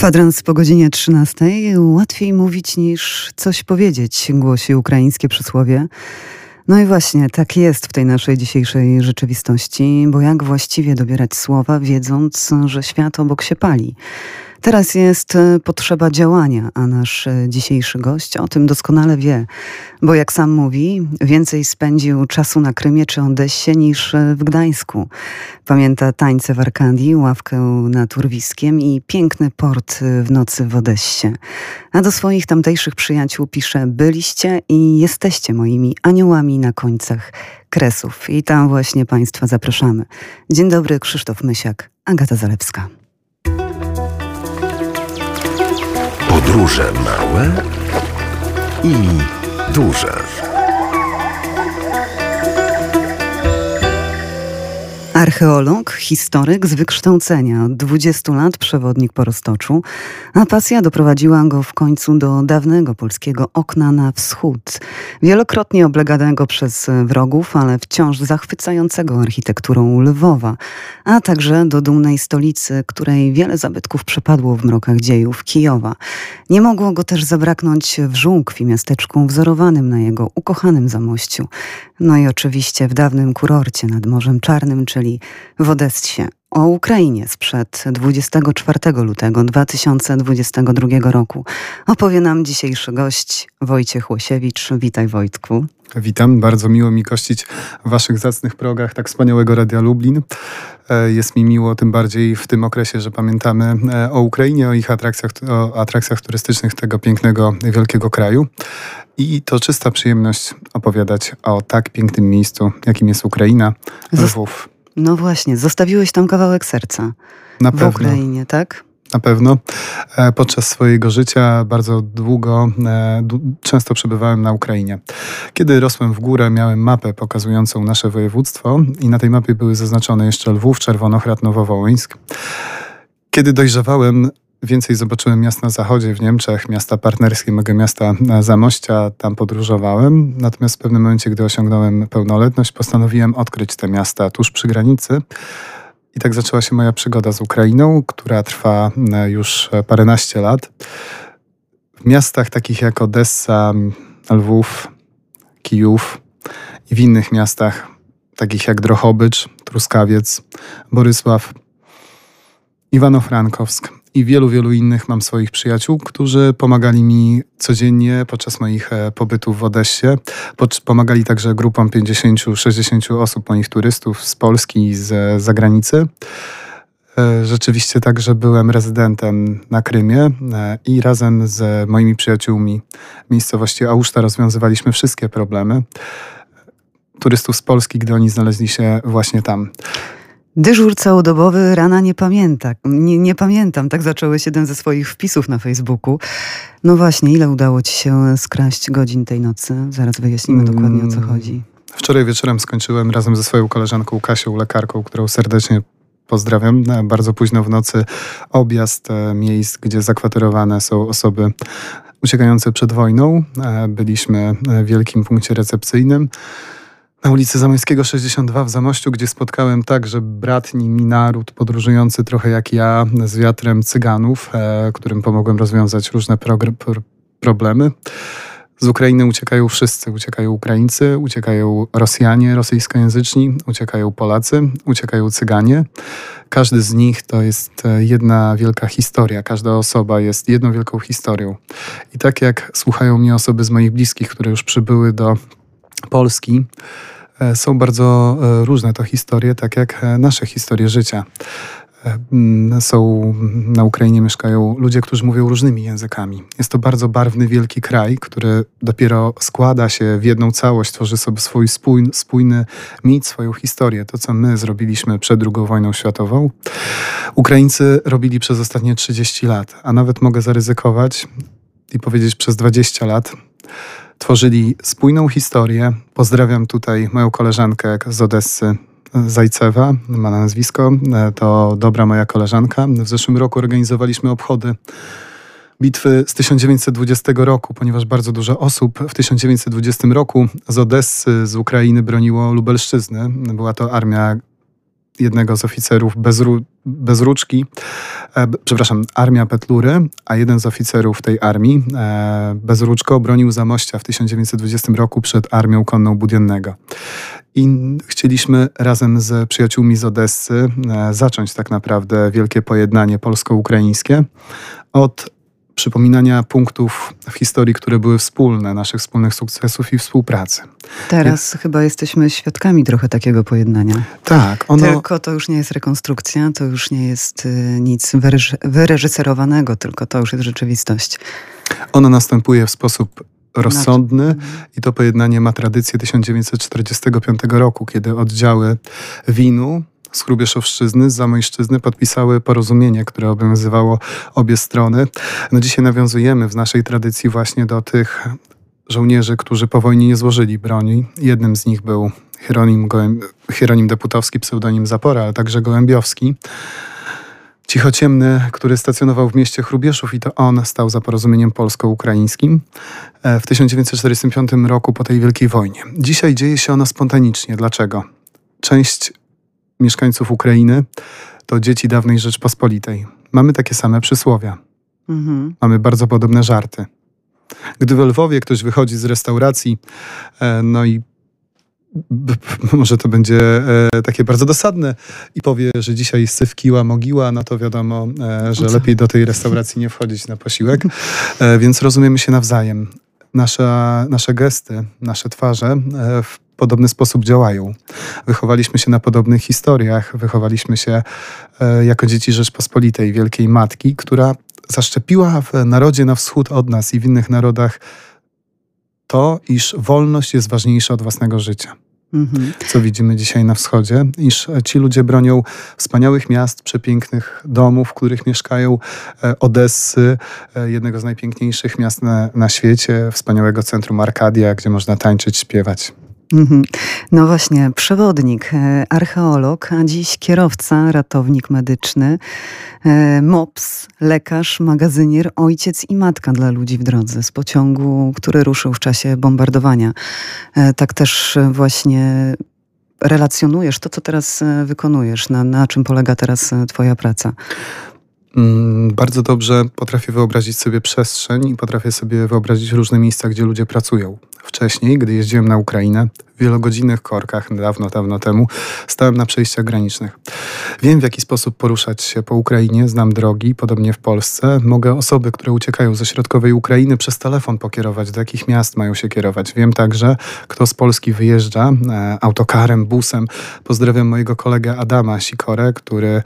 Kwadrans po godzinie 13. Łatwiej mówić niż coś powiedzieć, głosi ukraińskie przysłowie. No i właśnie, tak jest w tej naszej dzisiejszej rzeczywistości, bo jak właściwie dobierać słowa, wiedząc, że świat obok się pali. Teraz jest e, potrzeba działania, a nasz e, dzisiejszy gość o tym doskonale wie, bo jak sam mówi, więcej spędził czasu na Krymie czy Odessie niż e, w Gdańsku. Pamięta tańce w Arkadii, ławkę nad Urwiskiem i piękny port w nocy w Odessie. A do swoich tamtejszych przyjaciół pisze: Byliście i jesteście moimi aniołami na końcach kresów. I tam właśnie Państwa zapraszamy. Dzień dobry, Krzysztof Mysiak, Agata Zalewska. Podróże małe i duże. Archeolog, historyk z wykształcenia, od 20 lat przewodnik po Roztoczu, a pasja doprowadziła go w końcu do dawnego polskiego okna na wschód, wielokrotnie obleganego przez wrogów, ale wciąż zachwycającego architekturą Lwowa, a także do dumnej stolicy, której wiele zabytków przepadło w mrokach dziejów, Kijowa. Nie mogło go też zabraknąć w Żółkwi, miasteczku wzorowanym na jego ukochanym zamościu. No i oczywiście w dawnym kurorcie nad Morzem Czarnym, czyli w Odessie. O Ukrainie sprzed 24 lutego 2022 roku opowie nam dzisiejszy gość Wojciech Łosiewicz. Witaj Wojtku. Witam, bardzo miło mi gościć w Waszych zacnych progach tak wspaniałego Radia Lublin. E, jest mi miło tym bardziej w tym okresie, że pamiętamy e, o Ukrainie, o ich atrakcjach, o atrakcjach turystycznych tego pięknego, wielkiego kraju. I to czysta przyjemność opowiadać o tak pięknym miejscu, jakim jest Ukraina, Lwów. No właśnie, zostawiłeś tam kawałek serca. Na w pewno. Ukrainie, tak? Na pewno. E, podczas swojego życia bardzo długo, e, często przebywałem na Ukrainie. Kiedy rosłem w górę, miałem mapę pokazującą nasze województwo i na tej mapie były zaznaczone jeszcze Lwów, Czerwonohrad, Nowowołyńsk. Kiedy dojrzewałem, Więcej zobaczyłem miast na zachodzie, w Niemczech, miasta partnerskie mego miasta Zamościa, tam podróżowałem. Natomiast w pewnym momencie, gdy osiągnąłem pełnoletność, postanowiłem odkryć te miasta tuż przy granicy. I tak zaczęła się moja przygoda z Ukrainą, która trwa e, już paręnaście lat. W miastach takich jak Odessa, Lwów, Kijów i w innych miastach takich jak Drohobycz, Truskawiec, Borysław, Iwano-Frankowsk i wielu, wielu innych mam swoich przyjaciół, którzy pomagali mi codziennie podczas moich e, pobytów w Odessie. Pomagali także grupom 50-60 osób, moich turystów z Polski i z zagranicy. E, rzeczywiście także byłem rezydentem na Krymie e, i razem z moimi przyjaciółmi miejscowości Auszta rozwiązywaliśmy wszystkie problemy turystów z Polski, gdy oni znaleźli się właśnie tam. Dyżur całodobowy rana nie pamięta. Nie, nie pamiętam, tak zacząłeś jeden ze swoich wpisów na Facebooku. No właśnie, ile udało ci się skraść godzin tej nocy? Zaraz wyjaśnimy dokładnie o co mm. chodzi. Wczoraj wieczorem skończyłem razem ze swoją koleżanką Kasią, lekarką, którą serdecznie pozdrawiam. Bardzo późno w nocy objazd e, miejsc, gdzie zakwaterowane są osoby uciekające przed wojną. E, byliśmy w wielkim punkcie recepcyjnym na ulicy Zamońskiego 62 w Zamościu, gdzie spotkałem także bratni mi naród podróżujący trochę jak ja z wiatrem cyganów, e, którym pomogłem rozwiązać różne problemy. Z Ukrainy uciekają wszyscy. Uciekają Ukraińcy, uciekają Rosjanie rosyjskojęzyczni, uciekają Polacy, uciekają Cyganie. Każdy z nich to jest e, jedna wielka historia. Każda osoba jest jedną wielką historią. I tak jak słuchają mnie osoby z moich bliskich, które już przybyły do Polski, E, są bardzo e, różne to historie, tak jak e, nasze historie życia. Są na Ukrainie mieszkają ludzie, którzy mówią różnymi językami. Jest to bardzo barwny, wielki kraj, który dopiero składa się w jedną całość, tworzy sobie swój spójny, spójny mit, swoją historię. To, co my zrobiliśmy przed II wojną światową, Ukraińcy robili przez ostatnie 30 lat, a nawet mogę zaryzykować i powiedzieć przez 20 lat tworzyli spójną historię. Pozdrawiam tutaj moją koleżankę z Odessy, Zajcewa, ma na nazwisko. To dobra moja koleżanka. W zeszłym roku organizowaliśmy obchody bitwy z 1920 roku, ponieważ bardzo dużo osób w 1920 roku z Odessy, z Ukrainy broniło Lubelszczyzny. Była to armia jednego z oficerów bez, bez ruczki, e, przepraszam, armia Petlury, a jeden z oficerów tej armii e, bez ruczko obronił Zamościa w 1920 roku przed armią konną Budiennego. I chcieliśmy razem z przyjaciółmi z Odessy e, zacząć tak naprawdę wielkie pojednanie polsko-ukraińskie od przypominania punktów w historii, które były wspólne, naszych wspólnych sukcesów i współpracy. Teraz chyba jesteśmy świadkami trochę takiego pojednania. Tak. Ono... Tylko to już nie jest rekonstrukcja, to już nie jest y, nic wyreżyserowanego, tylko to już jest rzeczywistość. Ono następuje w sposób rozsądny mhm. i to pojednanie ma tradycję 1945 roku, kiedy oddziały Winu z Hrubieszowszczyzny, z Zamojszczyzny podpisały porozumienie, które obowiązywało obie strony. No dzisiaj nawiązujemy w naszej tradycji właśnie do tych żołnierzy, którzy po wojnie nie złożyli broni. Jednym z nich był Hieronim, Gołęb... Hieronim Deputowski, pseudonim Zapora, ale także Gołębiowski. Cichociemny, który stacjonował w mieście Chrubieszów i to on stał za porozumieniem polsko-ukraińskim e, w 1945 roku po tej wielkiej wojnie. Dzisiaj dzieje się ono spontanicznie. Dlaczego? Część mieszkańców Ukrainy to dzieci dawnej Rzeczpospolitej. Mamy takie same przysłowia. Mhm. Mamy bardzo podobne żarty. Gdy w Lwowie ktoś wychodzi z restauracji, e, no i może to będzie e, takie bardzo dosadne i powie, że dzisiaj syfkiła mogiła, no to wiadomo, e, że lepiej do tej restauracji nie wchodzić na posiłek. Więc rozumiemy się nawzajem. Nasze, nasze gesty, nasze twarze podobny sposób działają. Wychowaliśmy się na podobnych historiach, wychowaliśmy się e, jako dzieci Rzeczpospolitej, Wielkiej Matki, która zaszczepiła w narodzie na wschód od nas i w innych narodach to, iż wolność jest ważniejsza od własnego życia. Mhm. Co widzimy dzisiaj na wschodzie, iż ci ludzie bronią wspaniałych miast, przepięknych domów, w których mieszkają e, Odessy, e, jednego z najpiękniejszych miast na, na świecie, wspaniałego centrum Arkadia, gdzie można tańczyć, śpiewać. Mhm. No właśnie, przewodnik, e, archeolog, a dziś kierowca, ratownik medyczny, e, MOPS, lekarz, magazynier, ojciec i matka dla ludzi w drodze z pociągu, który ruszył w czasie bombardowania. E, tak też właśnie relacjonujesz to, co teraz wykonujesz, na, na czym polega teraz Twoja praca. Mm, bardzo dobrze potrafię wyobrazić sobie przestrzeń i potrafię sobie wyobrazić różne miejsca, gdzie ludzie pracują. Wcześniej, gdy jeździłem na Ukrainę, w wielogodzinnych korkach, dawno, dawno temu, stałem na przejściach granicznych. Wiem, w jaki sposób poruszać się po Ukrainie, znam drogi, podobnie w Polsce. Mogę osoby, które uciekają ze środkowej Ukrainy, przez telefon pokierować, do jakich miast mają się kierować. Wiem także, kto z Polski wyjeżdża e, autokarem, busem. Pozdrawiam mojego kolegę Adama Sikorę, który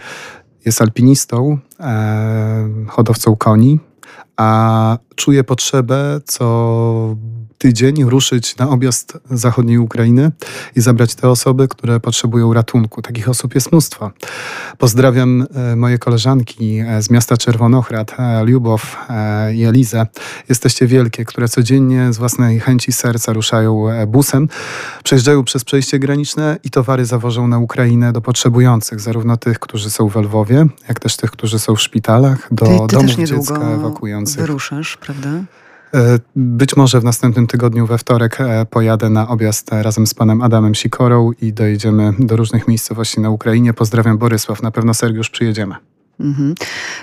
jest alpinistą, e, hodowcą koni, a czuje potrzebę co tydzień ruszyć na objazd zachodniej Ukrainy i zabrać te osoby, które potrzebują ratunku. Takich osób jest mnóstwo. Pozdrawiam e, moje koleżanki e, z miasta Czerwonochrad, e, Lubow i Elizę. Jesteście wielkie, które codziennie z własnej chęci serca ruszają busem, przejeżdżają przez przejście graniczne i towary zawożą na Ukrainę do potrzebujących, zarówno tych, którzy są w Lwowie, jak też tych, którzy są w szpitalach, do ty, ty domów dziecka ewakuujących. wyruszasz, prawda? E, być może w następnym tygodniu we wtorek e, pojadę na objazd razem z panem Adamem Sikorą i dojedziemy do różnych miejscowości na Ukrainie. Pozdrawiam Borysław, na pewno Sergiusz przyjedziemy. Mhm.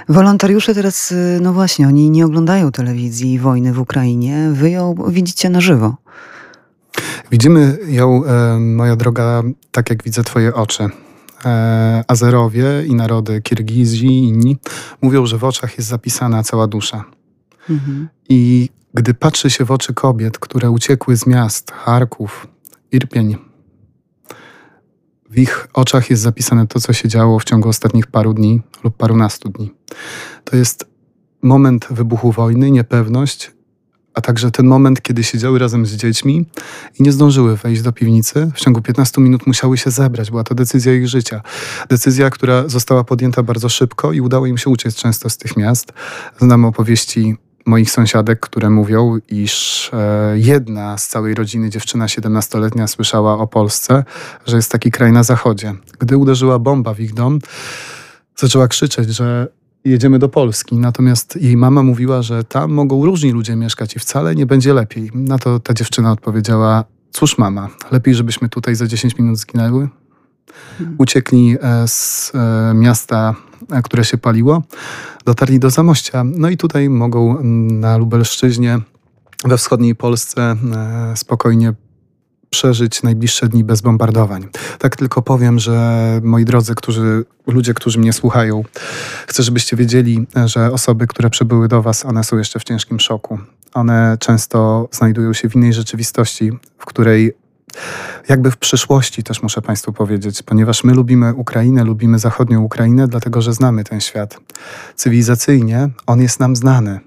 Wolontariusze teraz, y, no właśnie, oni nie oglądają telewizji wojny w Ukrainie. Wy ją widzicie na żywo. Widzimy ją, e, moja droga, tak jak widzę twoje oczy. Azerowie i narody Kirgizji i inni mówią, że w oczach jest zapisana cała dusza. Mhm. I gdy patrzy się w oczy kobiet, które uciekły z miast, Charków, Irpień, w ich oczach jest zapisane to, co się działo w ciągu ostatnich paru dni lub parunastu dni. To jest moment wybuchu wojny, niepewność, a także ten moment, kiedy siedziały razem z dziećmi i nie zdążyły wejść do piwnicy. W ciągu 15 minut musiały się zebrać. Była to decyzja ich życia. Decyzja, która została podjęta bardzo szybko i udało im się uciec często z tych miast. Znam opowieści moich sąsiadek, które mówią, iż e, jedna z całej rodziny, dziewczyna 17-letnia, słyszała o Polsce, że jest taki kraj na zachodzie. Gdy uderzyła bomba w ich dom, zaczęła krzyczeć, że jedziemy do Polski. Natomiast jej mama mówiła, że tam mogą różni ludzie mieszkać i wcale nie będzie lepiej. Na to ta dziewczyna odpowiedziała: Cóż, mama, lepiej, żebyśmy tutaj za 10 minut zginęły. Uciekli e, z e, miasta, które się paliło, dotarli do Zamościa. No i tutaj mogą na Lubelszczyźnie, we wschodniej Polsce spokojnie przeżyć najbliższe dni bez bombardowań. Tak tylko powiem, że moi drodzy, którzy, ludzie, którzy mnie słuchają, chcę, żebyście wiedzieli, że osoby, które przybyły do Was, one są jeszcze w ciężkim szoku. One często znajdują się w innej rzeczywistości, w której jakby w przyszłości też muszę Państwu powiedzieć, ponieważ my lubimy Ukrainę, lubimy zachodnią Ukrainę, dlatego że znamy ten świat. Cywilizacyjnie on jest nam znany.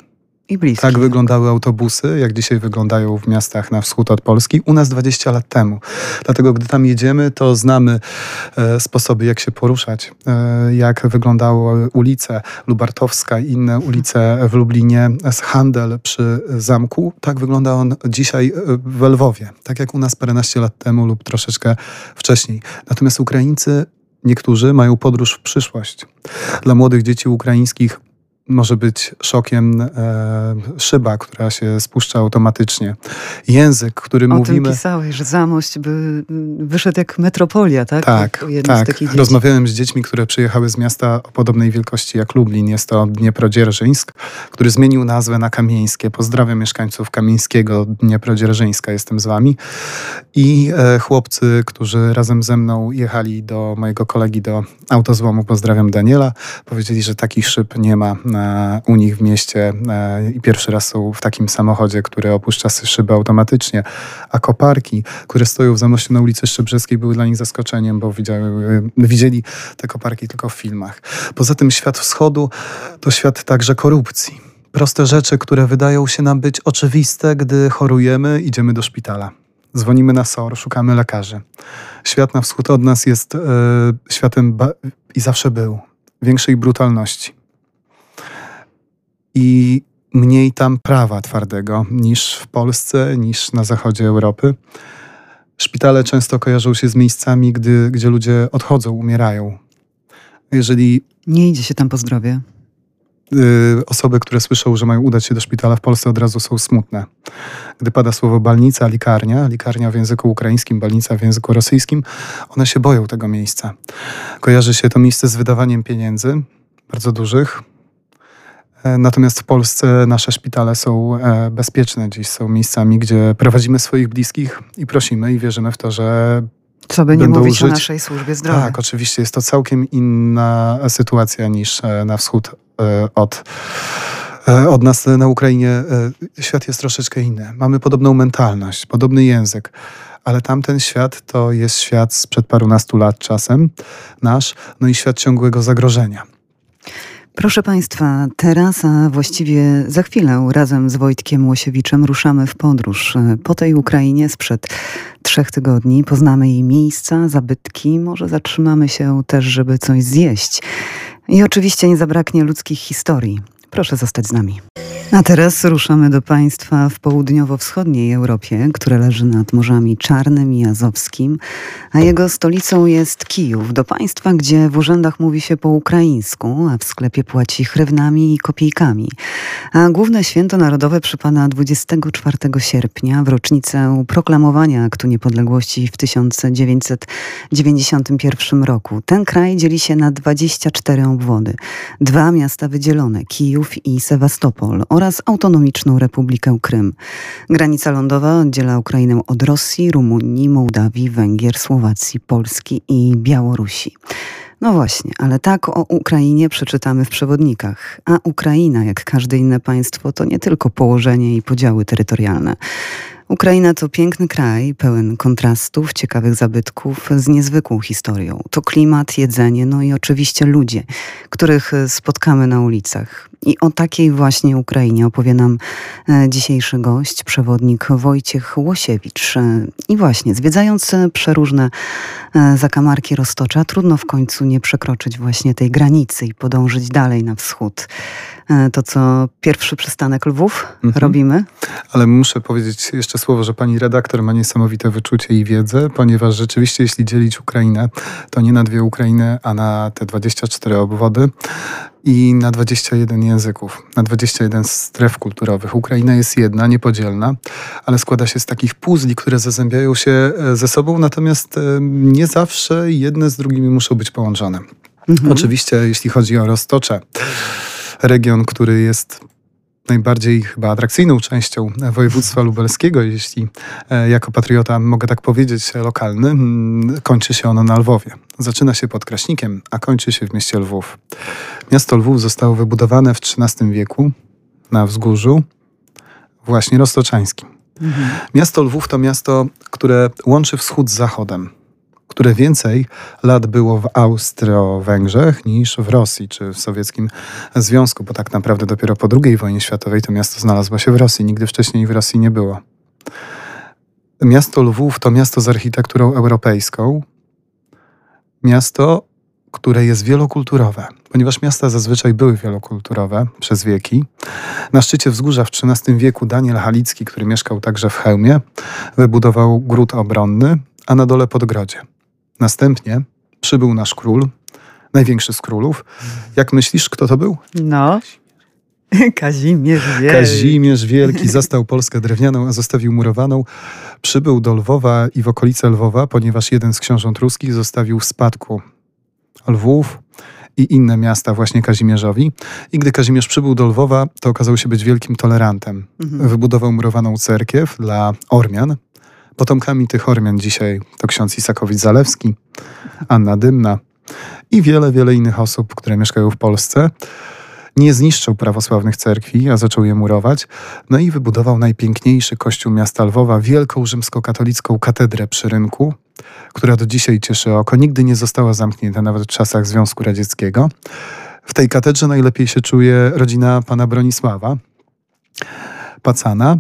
I bliski. Tak wyglądały autobusy, jak dzisiaj wyglądają w miastach na wschód od Polski, u nas 20 lat temu. Dlatego, gdy tam jedziemy, to znamy e, sposoby, jak się poruszać, e, jak wyglądały ulice Lubartowska i inne ulice w Lublinie, handel przy zamku. Tak wygląda on dzisiaj e, w Lwowie, tak jak u nas paręnaście lat temu lub troszeczkę wcześniej. Natomiast Ukraińcy Niektórzy mają podróż w przyszłość. Dla młodych dzieci ukraińskich może być szokiem e, szyba, która się spuszcza automatycznie. Język, którym o mówimy... O tym pisałeś, że Zamość by wyszedł jak metropolia, tak? Tak, tak. Rozmawiałem z dziećmi, które przyjechały z miasta o podobnej wielkości jak Lublin. Jest to Dnieprodzierżyńsk, który zmienił nazwę na Kamieńskie. Pozdrawiam mieszkańców Kamieńskiego, Dnieprodzierżyńska, jestem z wami. I e, chłopcy, którzy razem ze mną jechali do mojego kolegi do autozłomu, pozdrawiam Daniela, powiedzieli, że taki szyb nie ma u nich w mieście e, i pierwszy raz są w takim samochodzie, który opuszcza szybę automatycznie, a koparki, które stoją w Zamościu na ulicy Szczebrzeskiej były dla nich zaskoczeniem, bo widziały, widzieli te koparki tylko w filmach. Poza tym świat wschodu to świat także korupcji. Proste rzeczy, które wydają się nam być oczywiste, gdy chorujemy, idziemy do szpitala. Dzwonimy na SOR, szukamy lekarzy. Świat na wschód od nas jest e, światem i zawsze był większej brutalności i mniej tam prawa twardego niż w Polsce, niż na zachodzie Europy. Szpitale często kojarzą się z miejscami, gdy, gdzie ludzie odchodzą, umierają. Jeżeli. Nie idzie się tam po zdrowie. Y, osoby, które słyszą, że mają udać się do szpitala w Polsce, od razu są smutne. Gdy pada słowo balnica, likarnia, likarnia w języku ukraińskim, balnica w języku rosyjskim, one się boją tego miejsca. Kojarzy się to miejsce z wydawaniem pieniędzy, bardzo dużych, natomiast w Polsce nasze szpitale są e, bezpieczne. Dziś są miejscami, gdzie prowadzimy swoich bliskich i prosimy i wierzymy w to, że co by nie mówić żyć. o naszej służbie zdrowia. Tak, oczywiście jest to całkiem inna sytuacja niż e, na wschód od, od nas na Ukrainie. Świat jest troszeczkę inny. Mamy podobną mentalność, podobny język ale tamten świat to jest świat sprzed parunastu lat czasem, nasz, no i świat ciągłego zagrożenia. Proszę Państwa, teraz, a właściwie za chwilę razem z Wojtkiem Łosiewiczem ruszamy w podróż po tej Ukrainie sprzed trzech tygodni. Poznamy jej miejsca, zabytki, może zatrzymamy się też, żeby coś zjeść. I oczywiście nie zabraknie ludzkich historii. Proszę zostać z nami. A teraz ruszamy do państwa w południowo-wschodniej Europie, które leży nad Morzami Czarnym i Azowskim, a jego stolicą jest Kijów, do państwa, gdzie w urzędach mówi się po ukraińsku, a w sklepie płaci hrywnami i kopiejkami. A główne święto narodowe przypada 24 sierpnia w rocznicę proklamowania aktu niepodległości w 1991 roku. Ten kraj dzieli się na 24 obwody. Dwa miasta wydzielone, Kijów i Sewastopol oraz autonomiczną Republikę Krym. Granica lądowa oddziela Ukrainę od Rosji, Rumunii, Mołdawii, Węgier, Słowacji, Polski i Białorusi. No właśnie, ale tak o Ukrainie przeczytamy w przewodnikach. A Ukraina, jak każde inne państwo, to nie tylko położenie i podziały terytorialne. Ukraina to piękny kraj, pełen kontrastów, ciekawych zabytków, z niezwykłą historią. To klimat, jedzenie, no i oczywiście ludzie, których spotkamy na ulicach. I o takiej właśnie Ukrainie opowie nam e, dzisiejszy gość, przewodnik Wojciech Łosiewicz. E, I właśnie, zwiedzając przeróżne e, zakamarki Roztocza, trudno w końcu nie przekroczyć właśnie tej granicy i podążyć dalej na wschód. To co pierwszy przystanek Lwów mhm. robimy. Ale muszę powiedzieć jeszcze jeszcze słowo, że pani redaktor ma niesamowite wyczucie i wiedzę, ponieważ rzeczywiście jeśli dzielić Ukrainę, to nie na dwie Ukrainy, a na te 24 obwody i na 21 języków, na 21 stref kulturowych. Ukraina jest jedna, niepodzielna, ale składa się z takich puzli, które zazębiają się e, ze sobą, natomiast e, nie zawsze jedne z drugimi muszą być połączone. Mhm. Oczywiście, jeśli chodzi o Roztocze, region, który jest najbardziej chyba atrakcyjną częścią województwa lubelskiego, jeśli e, jako patriota mogę tak powiedzieć, lokalny, mm, kończy się ono na Lwowie. Zaczyna się pod Kraśnikiem, a kończy się w mieście Lwów. Miasto Lwów zostało wybudowane w XIII wieku na wzgórzu właśnie roztoczańskim. Mhm. Miasto Lwów to miasto, które łączy wschód z zachodem które więcej lat było w Austro-Węgrzech niż w Rosji czy w sowieckim związku, bo tak naprawdę dopiero po II wojnie światowej to miasto znalazło się w Rosji. Nigdy wcześniej w Rosji nie było. Miasto Lwów to miasto z architekturą europejską. Miasto, które jest wielokulturowe, ponieważ miasta zazwyczaj były wielokulturowe przez wieki. Na szczycie wzgórza w XIII wieku Daniel Halicki, który mieszkał także w Chełmie, wybudował gród obronny, a na dole podgrodzie. Następnie przybył nasz król, największy z królów. Jak myślisz, kto to był? No. Kazimierz Wielki. Kazimierz Wielki zastał Polskę drewnianą, a zostawił murowaną. Przybył do Lwowa i w okolice Lwowa, ponieważ jeden z książąt ruskich zostawił w spadku Lwów i inne miasta właśnie Kazimierzowi. I gdy Kazimierz przybył do Lwowa, to okazał się być wielkim tolerantem. Mhm. Wybudował murowaną cerkiew dla Ormian, Potomkami tych Ormian dzisiaj to ksiądz Isakowicz-Zalewski, Anna Dymna i wiele, wiele innych osób, które mieszkają w Polsce. Nie zniszczył prawosławnych cerkwi, a zaczął je murować. No i wybudował najpiękniejszy kościół miasta Lwowa, wielką rzymskokatolicką katedrę przy rynku, która do dzisiaj cieszy oko. Nigdy nie została zamknięta, nawet w czasach Związku Radzieckiego. W tej katedrze najlepiej się czuje rodzina pana Bronisława. Pacana.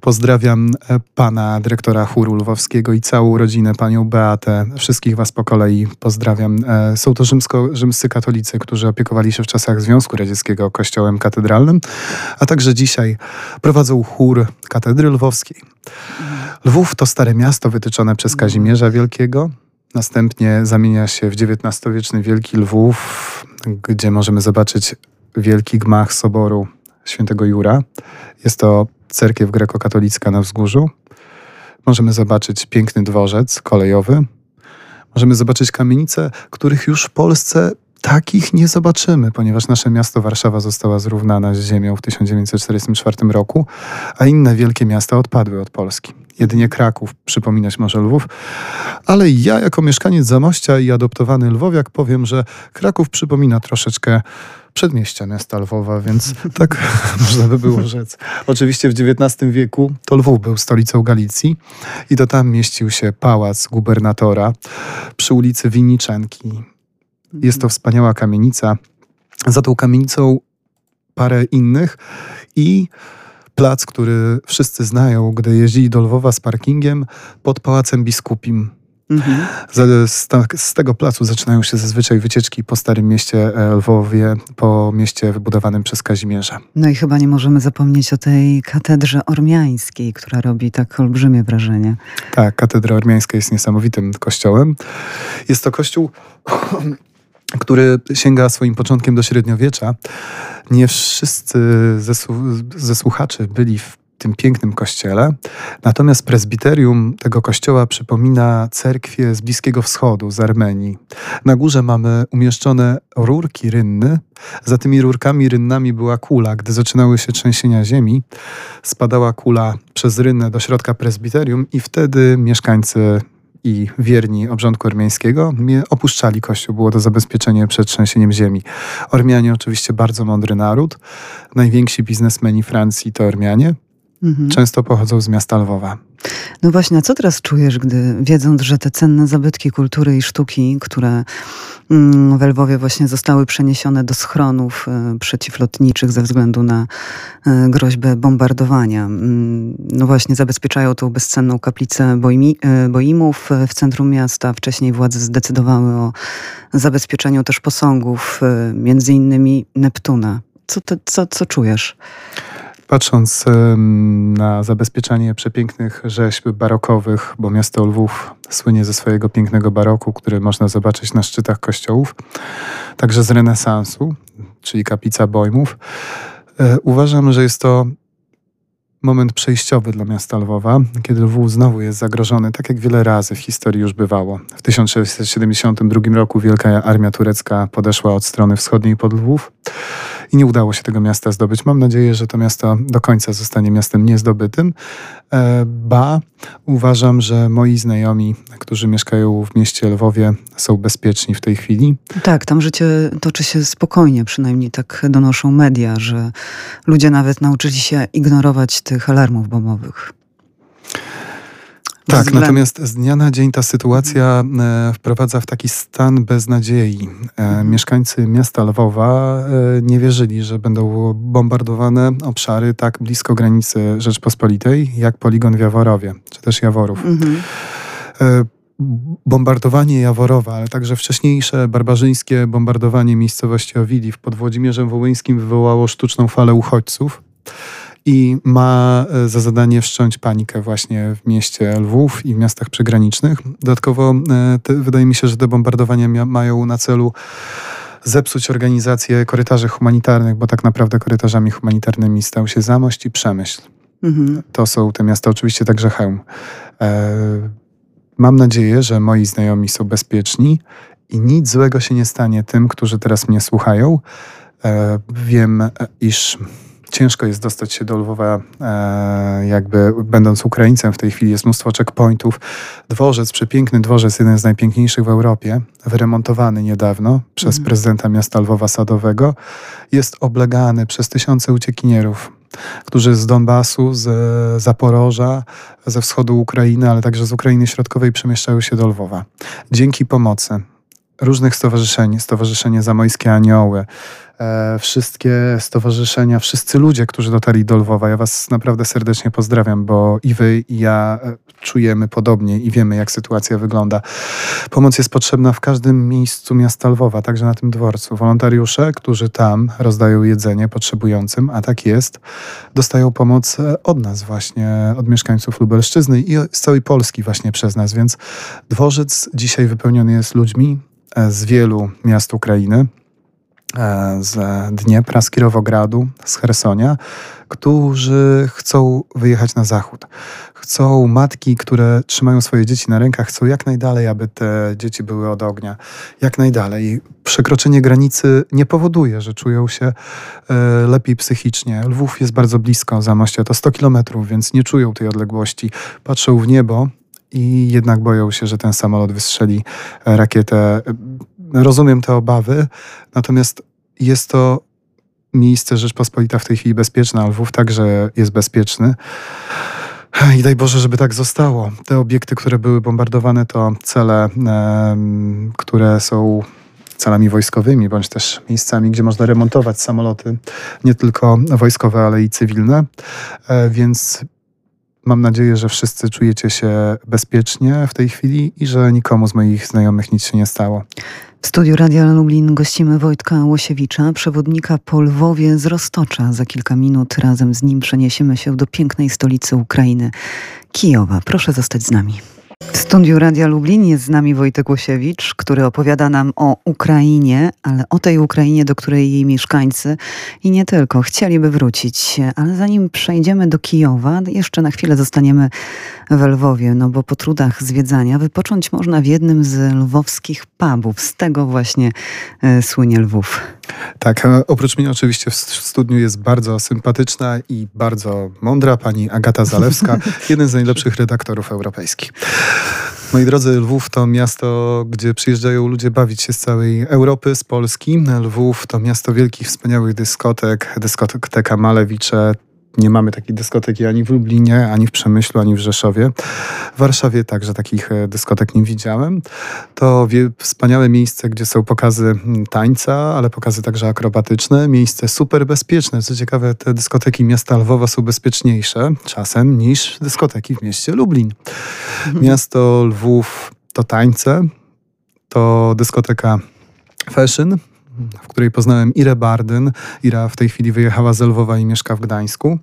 Pozdrawiam e, pana dyrektora chóru lwowskiego i całą rodzinę, panią Beatę. Wszystkich was po kolei pozdrawiam. E, są to rzymsko, rzymscy katolicy, którzy opiekowali się w czasach Związku Radzieckiego kościołem katedralnym, a także dzisiaj prowadzą chór katedry lwowskiej. Lwów to stare miasto wytyczone przez Kazimierza Wielkiego. Następnie zamienia się w XIX-wieczny Wielki Lwów, gdzie możemy zobaczyć wielki gmach soboru świętego Jura. Jest to cerkiew grekokatolicka na wzgórzu. Możemy zobaczyć piękny dworzec kolejowy. Możemy zobaczyć kamienice, których już w Polsce takich nie zobaczymy, ponieważ nasze miasto Warszawa została zrównana z ziemią w 1944 roku, a inne wielkie miasta odpadły od Polski. Jedynie Kraków przypominać może Lwów, ale ja jako mieszkaniec Zamościa i adoptowany Lwowiak powiem, że Kraków przypomina troszeczkę przedmieścia miasta Lwowa, więc tak można by było rzec. Oczywiście w XIX wieku to Lwów był stolicą Galicji i to tam mieścił się pałac gubernatora przy ulicy Winiczenki. Jest to wspaniała kamienica. Za tą kamienicą parę innych i plac, który wszyscy znają, gdy jeździli do Lwowa z parkingiem pod Pałacem Biskupim. Mhm. Z, z, z, tego placu zaczynają się zazwyczaj wycieczki po Starym Mieście e, Lwowie, po mieście wybudowanym przez Kazimierza. No i chyba nie możemy zapomnieć o tej katedrze ormiańskiej, która robi tak olbrzymie wrażenie. Tak, katedra ormiańska jest niesamowitym kościołem. Jest to kościół który sięga swoim początkiem do średniowiecza. Nie wszyscy ze, ze słuchaczy byli w tym pięknym kościele. Natomiast prezbiterium tego kościoła przypomina cerkwie z Bliskiego Wschodu, z Armenii. Na górze mamy umieszczone rurki rynny. Za tymi rurkami rynnami była kula. Gdy zaczynały się trzęsienia ziemi, spadała kula przez rynnę do środka prezbiterium i wtedy mieszkańcy i wierni obrządku ormiańskiego opuszczali kościół. Było to zabezpieczenie przed trzęsieniem ziemi. Ormianie oczywiście bardzo mądry naród. Najwięksi biznesmeni Francji to Ormianie. Mhm. Często pochodzą z miasta Lwowa. No właśnie, a co teraz czujesz, gdy wiedząc, że te cenne zabytki kultury i sztuki, które mm, w Lwowie właśnie zostały przeniesione do schronów e, przeciwlotniczych ze względu na e, groźbę bombardowania. Mm, no właśnie, zabezpieczają tą bezcenną kaplicę e, Boimów w centrum miasta. Wcześniej władze zdecydowały o zabezpieczeniu też posągów, między innymi Neptuna. Co, co, co czujesz? Patrząc na zabezpieczanie przepięknych rzeźb barokowych, bo miasto Lwów słynie ze swojego pięknego baroku, który można zobaczyć na szczytach kościołów, także z renesansu, czyli kaplica Bojmów, e, uważam, że jest to moment przejściowy dla miasta Lwowa, kiedy Lwów znowu jest zagrożony, tak jak wiele razy w historii już bywało. W 1672 roku Wielka Armia Turecka podeszła od strony wschodniej pod Lwów i nie udało się tego miasta zdobyć. Mam nadzieję, że to miasto do końca zostanie miastem niezdobytym. E, ba, uważam, że moi znajomi, którzy mieszkają w mieście Lwowie, są bezpieczni w tej chwili. Tak, tam życie toczy się spokojnie, przynajmniej tak donoszą media, że ludzie nawet nauczyli się ignorować tych alarmów bombowych. Tak, względ... natomiast z dnia na dzień ta sytuacja e, wprowadza w taki stan beznadziei. E, mhm. Mieszkańcy miasta Lwowa e, nie wierzyli, że będą bombardowane obszary tak blisko granicy Rzeczpospolitej, jak poligon w Jaworowie, czy też Jaworów. Mhm. Bombardowanie Jaworowa, ale także wcześniejsze barbarzyńskie bombardowanie miejscowości Owili pod Włodzimierzem Wołyńskim wywołało sztuczną falę uchodźców i ma e, za zadanie wszcząć panikę właśnie w mieście Lwów i w miastach przygranicznych. Dodatkowo e, te, wydaje mi się, że te bombardowania mają na celu zepsuć organizację korytarzy humanitarnych, bo tak naprawdę korytarzami humanitarnymi stał się Zamość i Przemyśl. Mhm. To są te miasta, oczywiście także Chełm. E, mam nadzieję, że moi znajomi są bezpieczni i nic złego się nie stanie tym, którzy teraz mnie słuchają. E, wiem, e, iż ciężko jest dostać się do Lwowa, e, jakby będąc Ukraińcem w tej chwili. Jest mnóstwo checkpointów. Dworzec, przepiękny dworzec, jeden z najpiękniejszych w Europie, wyremontowany niedawno przez mhm. prezydenta miasta Lwowa Sadowego, jest oblegany przez tysiące uciekinierów którzy z Donbasu, z Zaporoża, ze wschodu Ukrainy, ale także z Ukrainy Środkowej przemieszczają się do Lwowa. Dzięki pomocy różnych stowarzyszeń, Stowarzyszenie Zamojskie Anioły, e, wszystkie stowarzyszenia, wszyscy ludzie, którzy dotarli do Lwowa. Ja Was naprawdę serdecznie pozdrawiam, bo i Wy, i ja e, czujemy podobnie i wiemy, jak sytuacja wygląda. Pomoc jest potrzebna w każdym miejscu miasta Lwowa, także na tym dworcu. Wolontariusze, którzy tam rozdają jedzenie potrzebującym, a tak jest, dostają pomoc e, od nas właśnie, od mieszkańców Lubelszczyzny i z całej Polski właśnie przez nas, więc dworzec dzisiaj wypełniony jest ludźmi, z wielu miast Ukrainy, e, z Dniepra, z Kirowogradu, z Hersonia, którzy chcą wyjechać na zachód. Chcą matki, które trzymają swoje dzieci na rękach, chcą jak najdalej, aby te dzieci były od ognia. Jak najdalej. Przekroczenie granicy nie powoduje, że czują się e, lepiej psychicznie. Lwów jest bardzo blisko Zamościa, to 100 kilometrów, więc nie czują tej odległości. Patrzą w niebo i jednak boją się, że ten samolot wystrzeli rakietę. Rozumiem te obawy, natomiast jest to miejsce Rzeczpospolita w tej chwili bezpieczne, a Lwów także jest bezpieczny. I daj Boże, żeby tak zostało. Te obiekty, które były bombardowane, to cele, które są celami wojskowymi, bądź też miejscami, gdzie można remontować samoloty, nie tylko wojskowe, ale i cywilne. E, więc Mam nadzieję, że wszyscy czujecie się bezpiecznie w tej chwili i że nikomu z moich znajomych nic się nie stało. W studiu Radia Lublin gościmy Wojtka Łosiewicza, przewodnika po Lwowie z Roztocza. Za kilka minut razem z nim przeniesiemy się do pięknej stolicy Ukrainy, Kijowa. Proszę zostać z nami. W studiu Radia Lublin jest z nami Wojtek Łosiewicz, który opowiada nam o Ukrainie, ale o tej Ukrainie, do której jej mieszkańcy i nie tylko chcieliby wrócić. Ale zanim przejdziemy do Kijowa, jeszcze na chwilę zostaniemy w Lwowie, no bo po trudach zwiedzania wypocząć można w jednym z lwowskich pubów. Z tego właśnie e, słynie Lwów. Tak, oprócz mnie oczywiście w studniu jest bardzo sympatyczna i bardzo mądra pani Agata Zalewska, jeden z najlepszych redaktorów europejskich. Moi drodzy, Lwów to miasto, gdzie przyjeżdżają ludzie bawić się z całej Europy, z Polski. Lwów to miasto wielkich, wspaniałych dyskotek, dyskoteka Malewicze, nie mamy takiej dyskoteki ani w Lublinie, ani w Przemyślu, ani w Rzeszowie. W Warszawie także takich e, dyskotek nie widziałem. To wspaniałe miejsce, gdzie są pokazy mm, tańca, ale pokazy także akrobatyczne. Miejsce super bezpieczne. Co ciekawe, te dyskoteki miasta Lwowa są bezpieczniejsze czasem niż dyskoteki w mieście Lublin. Mhm. Miasto Lwów to tańce, to dyskoteka fashion, w której poznałem Irę Bardyn. Ira w tej chwili wyjechała z Lwowa i mieszka w Gdańsku.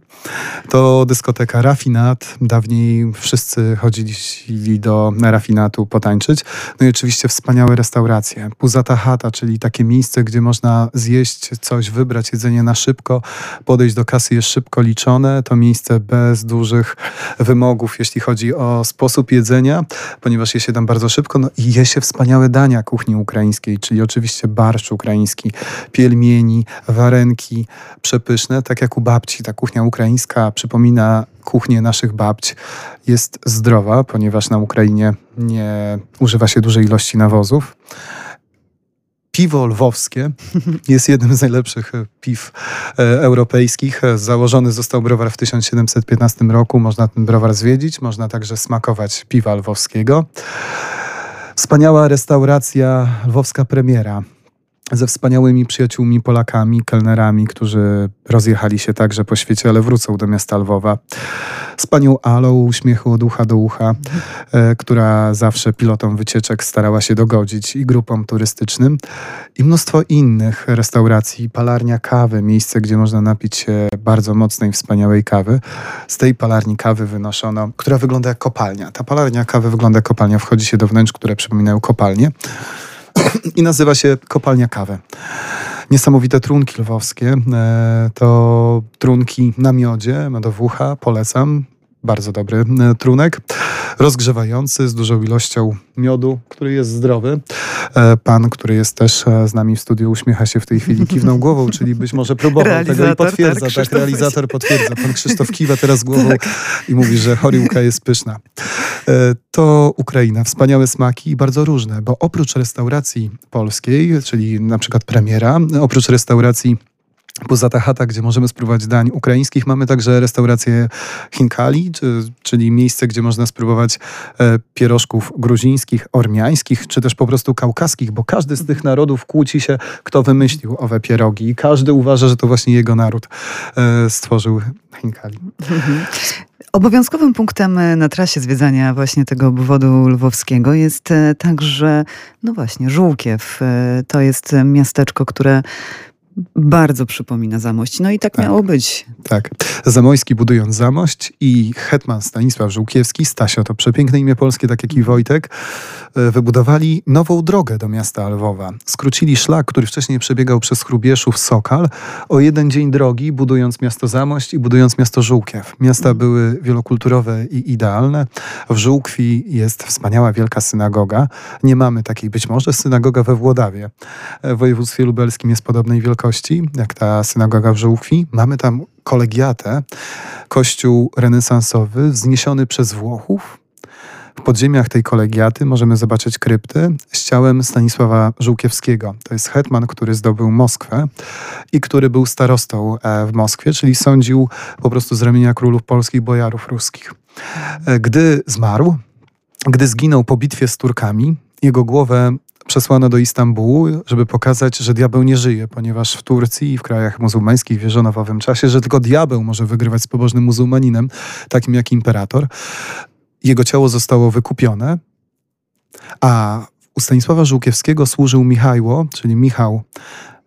To dyskoteka Rafinat. Dawniej wszyscy chodzili do rafinatu potańczyć. No i oczywiście wspaniałe restauracje. Puzata Hata, czyli takie miejsce, gdzie można zjeść coś, wybrać jedzenie na szybko, podejść do kasy jest szybko liczone. To miejsce bez dużych wymogów, jeśli chodzi o sposób jedzenia, ponieważ je się tam bardzo szybko. No i je się wspaniałe dania kuchni ukraińskiej, czyli oczywiście barszcz ukraiński, pielmieni, warenki przepyszne, tak jak u babci. Ta kuchnia ukraińska przypomina kuchnię naszych babć. Jest zdrowa, ponieważ na Ukrainie nie używa się dużej ilości nawozów. Piwo lwowskie jest jednym z najlepszych piw e, europejskich. Założony został browar w 1715 roku. Można ten browar zwiedzić, można także smakować piwa lwowskiego. Wspaniała restauracja, lwowska premiera ze wspaniałymi przyjaciółmi Polakami, kelnerami, którzy rozjechali się także po świecie, ale wrócą do miasta Lwowa. Z panią Alą, uśmiechu od ucha do ucha, e, która zawsze pilotom wycieczek starała się dogodzić i grupom turystycznym. I mnóstwo innych restauracji, palarnia kawy, miejsce, gdzie można napić się bardzo mocnej, wspaniałej kawy. Z tej palarni kawy wynoszono, która wygląda jak kopalnia. Ta palarnia kawy wygląda jak kopalnia. Wchodzi się do wnętrz, które przypominają kopalnie. i nazywa się Kopalnia Kawy. Niesamowite trunki lwowskie. E, to trunki na miodzie, medowucha, polecam bardzo dobry e, trunek, rozgrzewający z dużą ilością miodu, który jest zdrowy. E, pan, który jest też e, z nami w studiu, uśmiecha się w tej chwili, kiwnął głową, czyli być może próbował tego i potwierdza. Tak, tak realizator potwierdza. Pan Krzysztof kiwa teraz głową tak. i mówi, że choriłka jest pyszna. To Ukraina, wspaniałe smaki i bardzo różne, bo oprócz restauracji polskiej, czyli na przykład premiera, oprócz restauracji Poza ta chata, gdzie możemy spróbować dań ukraińskich, mamy także restaurację Hinkali, czyli miejsce, gdzie można spróbować e, pierożków gruzińskich, ormiańskich, czy też po prostu kaukaskich, bo każdy z tych narodów kłóci się, kto wymyślił owe pierogi. I każdy uważa, że to właśnie jego naród e, stworzył Hinkali. Mhm. Obowiązkowym punktem e, na trasie zwiedzania właśnie tego obwodu lwowskiego jest także, no właśnie, Żółkiew. To jest miasteczko, które bardzo przypomina Zamość. No i tak, tak, miało być. Tak. Zamojski budując Zamość i hetman Stanisław Żółkiewski, Stasio to przepiękne imię polskie, tak jak i Wojtek, e, wybudowali nową drogę do miasta Lwowa. Skrócili szlak, który wcześniej przebiegał przez Chrubieszów, Sokal, o jeden dzień drogi, budując miasto Zamość i budując miasto Żółkiew. Miasta mhm. były wielokulturowe i idealne. W Żółkwi jest wspaniała wielka synagoga. Nie mamy takiej, być może synagoga we Włodawie. E, w województwie lubelskim jest podobnej wielkości wielkości, jak ta synagoga w Żółkwi. Mamy tam kolegiatę, kościół renesansowy wzniesiony przez Włochów. W podziemiach tej kolegiaty możemy zobaczyć krypty z ciałem Stanisława Żółkiewskiego. To jest hetman, który zdobył Moskwę i który był starostą e, w Moskwie, czyli sądził po prostu z ramienia królów polskich, bojarów ruskich. E, gdy zmarł, gdy zginął po bitwie z Turkami, jego głowę przesłano do Istambułu, żeby pokazać, że diabeł nie żyje, ponieważ w Turcji i w krajach muzułmańskich wierzono w owym czasie, że tylko diabeł może wygrywać z pobożnym muzułmaninem, takim jak imperator. Jego ciało zostało wykupione, a u Stanisława Żółkiewskiego służył Michajło, czyli Michał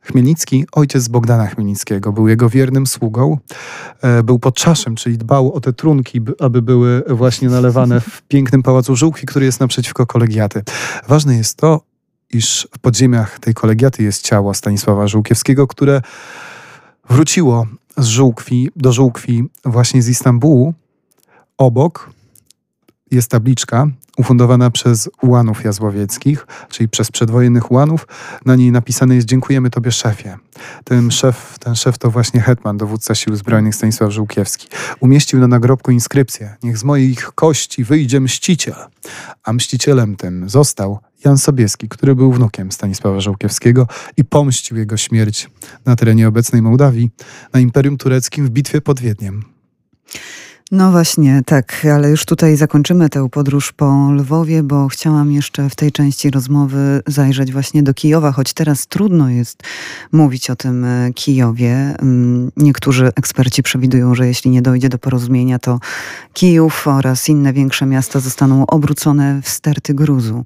Chmielnicki, ojciec Bogdana Chmielnickiego, był jego wiernym sługą. E, był podczaszem, czyli dbał o te trunki, aby były właśnie nalewane w pięknym pałacu Żółkwi, który jest naprzeciwko kolegiaty. Ważne jest to, iż w podziemiach tej kolegiaty jest ciało Stanisława Żółkiewskiego, które wróciło z Żółkwi, do Żółkwi właśnie z Istambułu. Obok jest tabliczka ufundowana przez ułanów jazłowieckich, czyli przez przedwojennych ułanów. Na niej napisane jest dziękujemy tobie szefie. Ten szef, ten szef to właśnie hetman, dowódca sił zbrojnych Stanisław Żółkiewski. Umieścił na nagrobku inskrypcję. Niech z moich kości wyjdzie mściciel. A mścicielem tym został Jan Sobieski, który był wnukiem Stanisława Żółkiewskiego i pomścił jego śmierć na terenie obecnej Mołdawii na Imperium Tureckim w bitwie pod Wiedniem. No właśnie, tak, ale już tutaj zakończymy tę podróż po Lwowie, bo chciałam jeszcze w tej części rozmowy zajrzeć właśnie do Kijowa, choć teraz trudno jest mówić o tym e, Kijowie. Mm, niektórzy eksperci przewidują, że jeśli nie dojdzie do porozumienia, to Kijów oraz inne większe miasta zostaną obrócone w sterty gruzu.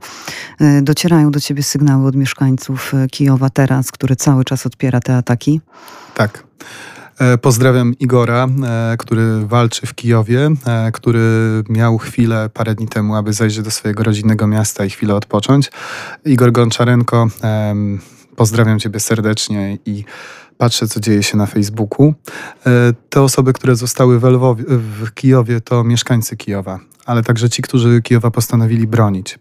E, docierają do ciebie sygnały od mieszkańców e, Kijowa teraz, który cały czas odpiera te ataki? Tak. E, pozdrawiam Igora, e, który walczy w Kijowie, e, który miał chwilę parę dni temu, aby zajrzeć do swojego rodzinnego miasta i chwilę odpocząć. Igor Gonczarenko, pozdrawiam Ciebie serdecznie i patrzę, co dzieje się na Facebooku. Te osoby, które zostały w, Lwowie, w Kijowie, to mieszkańcy Kijowa, ale także ci, którzy Kijowa postanowili bronić.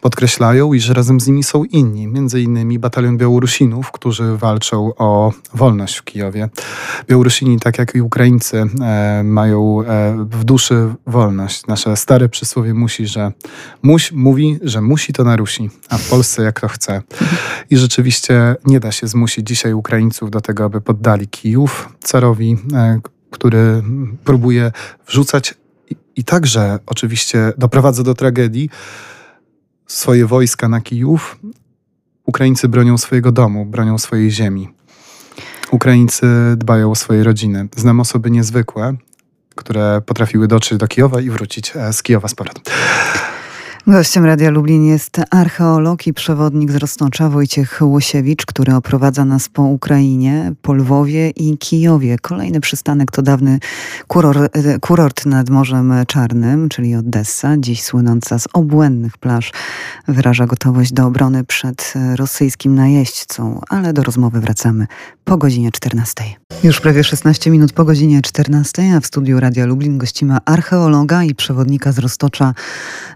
Podkreślają, iż razem z nimi są inni, innymi batalion Białorusinów, którzy walczą o wolność w Kijowie. Białorusini, tak jak i Ukraińcy, e, mają e, w duszy wolność. Nasze stare przysłowie musi, że muś, mówi, że musi to narusi, a w Polsce jak to chce. I rzeczywiście nie da się zmusić dzisiaj Ukraińców do tego, aby poddali Kijów carowi, e, który próbuje wrzucać i, i także oczywiście doprowadza do tragedii, swoje wojska na Kijów, Ukraińcy bronią swojego domu, bronią swojej ziemi. Ukraińcy dbają o swoje rodziny. Znam osoby niezwykłe, które potrafiły dotrzeć do Kijowa i wrócić e, z Kijowa z powrotem. Gościem Radia Lublin jest archeolog i przewodnik z Rosnocza Wojciech Łosiewicz, który oprowadza nas po Ukrainie, po Lwowie i Kijowie. Kolejny przystanek to dawny kurort, kurort nad Morzem Czarnym, czyli Odessa, dziś słynąca z obłędnych plaż, wyraża gotowość do obrony przed rosyjskim najeźdźcą, ale do rozmowy wracamy po godzinie 14. Już prawie 16 minut po godzinie 14, a w studiu Radia Lublin gościmy archeologa i przewodnika z Roztocza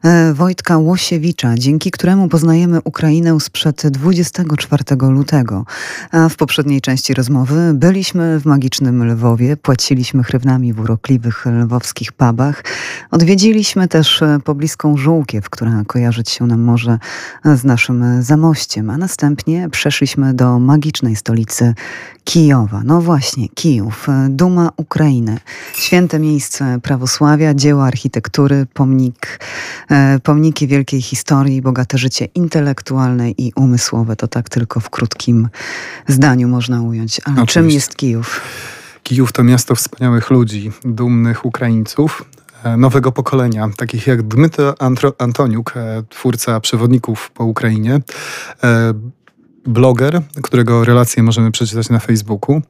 e, Wojtka Łosiewicza, dzięki któremu poznajemy Ukrainę sprzed 24 lutego. A w poprzedniej części rozmowy byliśmy w magicznym Lwowie, płaciliśmy chrywnami w urokliwych lwowskich pubach. Odwiedziliśmy też pobliską Żółkiew, która kojarzyć się nam może z naszym zamościem, a następnie przeszliśmy do magicznej stolicy Kijowa. No właśnie, Kijów, duma Ukrainy, święte miejsce prawosławia, dzieło architektury, pomnik, e, pomniki wielkiej historii, bogate życie intelektualne i umysłowe. To tak tylko w krótkim zdaniu można ująć. Ale Oczywiście. czym jest Kijów? Kijów to miasto wspaniałych ludzi, dumnych Ukraińców, e, nowego pokolenia, takich jak Dmytro Antoniuk, e, twórca przewodników po Ukrainie, bloger, którego relacje możemy przeczytać na Facebooku,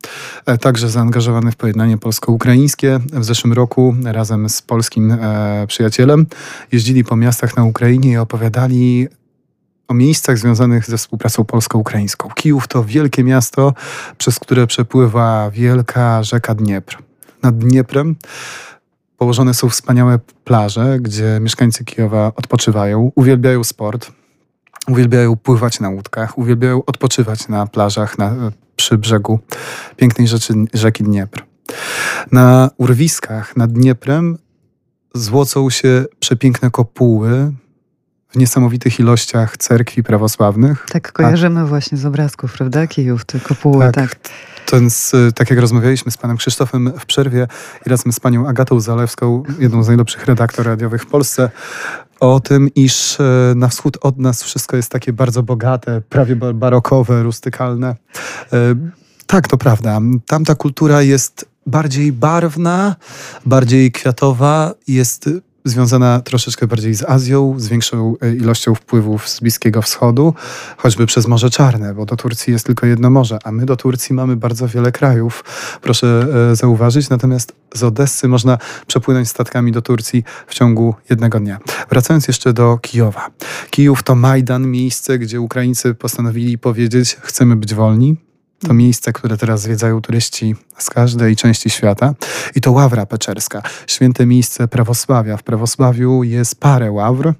e, także zaangażowany w pojednanie polsko-ukraińskie. W zeszłym roku razem z polskim e, przyjacielem jeździli po miastach na Ukrainie i opowiadali o miejscach związanych ze współpracą polsko-ukraińską. Kijów to wielkie miasto, przez które przepływa wielka rzeka Dniepr. Nad Dnieprem położone są wspaniałe plaże, gdzie mieszkańcy Kijowa odpoczywają, uwielbiają sport. Uwielbiają pływać na łódkach, uwielbiają odpoczywać na plażach na, przy brzegu pięknej rzeczy, rzeki Dniepr. Na urwiskach nad Dnieprem złocą się przepiękne kopuły w niesamowitych ilościach cerkwi prawosławnych. Tak kojarzymy A... właśnie z obrazków, prawda? Kijów, te kopuły, tak. tak. Ten z, tak jak rozmawialiśmy z panem Krzysztofem w przerwie i razem z panią Agatą Zalewską, jedną z najlepszych redaktor radiowych w Polsce, o tym, iż e, na wschód od nas wszystko jest takie bardzo bogate, prawie barokowe, rustykalne. E, tak, to prawda. Tamta kultura jest bardziej barwna, bardziej kwiatowa, jest związana troszeczkę bardziej z Azją, z większą e, ilością wpływów z Bliskiego Wschodu, choćby przez Morze Czarne, bo do Turcji jest tylko jedno morze, a my do Turcji mamy bardzo wiele krajów, proszę e, zauważyć. Natomiast z Odessy można przepłynąć statkami do Turcji w ciągu jednego dnia. Wracając jeszcze do Kijowa. Kijów to Majdan, miejsce, gdzie Ukraińcy postanowili powiedzieć: chcemy być wolni, to miejsce, które teraz zwiedzają turyści z każdej części świata. I to Ławra Peczerska, święte miejsce prawosławia. W prawosławiu jest parę ławr.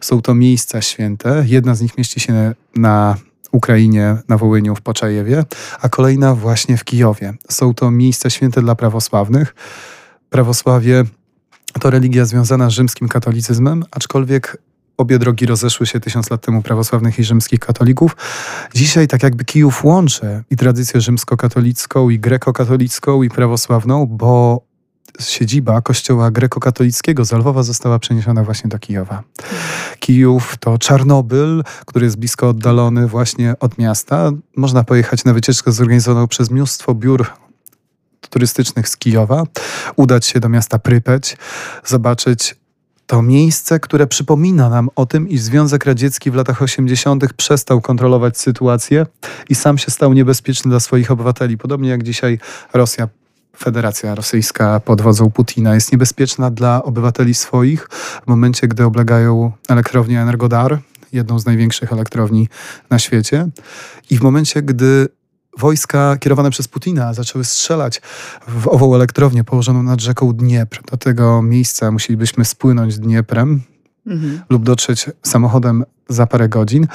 Są to miejsca święte. Jedna z nich mieści się na Ukrainie, na Wołyniu, w Poczajewie, a kolejna właśnie w Kijowie. Są to miejsca święte dla prawosławnych. Prawosławie to religia związana z rzymskim katolicyzmem, aczkolwiek obie drogi rozeszły się tysiąc lat temu prawosławnych i rzymskich katolików. Dzisiaj tak jakby Kijów łączy i tradycję rzymskokatolicką, i grekokatolicką, i prawosławną, bo siedziba kościoła grekokatolickiego z Lwowa została przeniesiona właśnie do Kijowa. Kijów to Czarnobyl, który jest blisko oddalony właśnie od miasta. Można pojechać na wycieczkę zorganizowaną przez mnóstwo biur turystycznych z Kijowa, udać się do miasta Prypeć, zobaczyć to miejsce, które przypomina nam o tym, iż Związek Radziecki w latach 80. przestał kontrolować sytuację i sam się stał niebezpieczny dla swoich obywateli. Podobnie jak dzisiaj Rosja Federacja Rosyjska pod wodzą Putina jest niebezpieczna dla obywateli swoich w momencie, gdy oblegają elektrownię Energodar, jedną z największych elektrowni na świecie, i w momencie, gdy wojska kierowane przez Putina zaczęły strzelać w ową elektrownię położoną nad rzeką Dniepr. Do tego miejsca musielibyśmy spłynąć Dnieprem mhm. lub dotrzeć samochodem za parę godzin.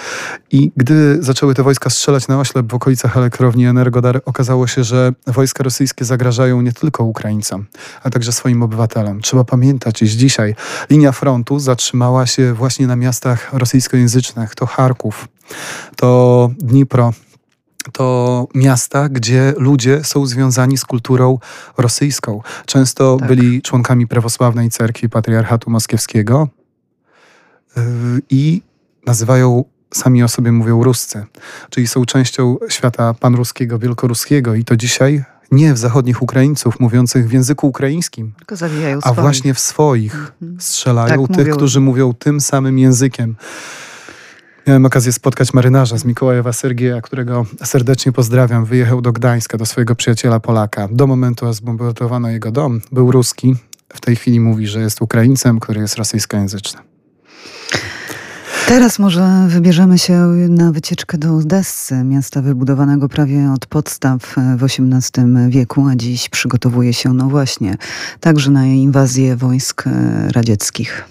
I gdy zaczęły te wojska strzelać na oślep w okolicach elektrowni Energodar, okazało się, że wojska rosyjskie zagrażają nie tylko Ukraińcom, a także swoim obywatelom. Trzeba pamiętać, iż dzisiaj linia frontu zatrzymała się właśnie na miastach rosyjskojęzycznych. To Charków, to Dnipro, to miasta, gdzie ludzie są związani z kulturą rosyjską. Często tak. byli członkami prawosławnej cerkwi patriarchatu moskiewskiego yy, i nazywają sami o sobie mówią Ruscy, czyli są częścią świata panruskiego, wielkoruskiego i to dzisiaj nie w zachodnich Ukraińców mówiących w języku ukraińskim, a właśnie w swoich mhm. strzelają tak, tych, mówią. którzy mówią tym samym językiem. Miałem okazję spotkać marynarza z Mikołajowa Sergieja, którego serdecznie pozdrawiam. Wyjechał do Gdańska, do swojego przyjaciela Polaka. Do momentu, aż zbombardowano jego dom, był ruski. W tej chwili mówi, że jest Ukraińcem, który jest rosyjskojęzyczny. Teraz może wybierzemy się na wycieczkę do Odessy, miasta wybudowanego prawie od podstaw w XVIII wieku, a dziś przygotowuje się, no właśnie, także na inwazję wojsk radzieckich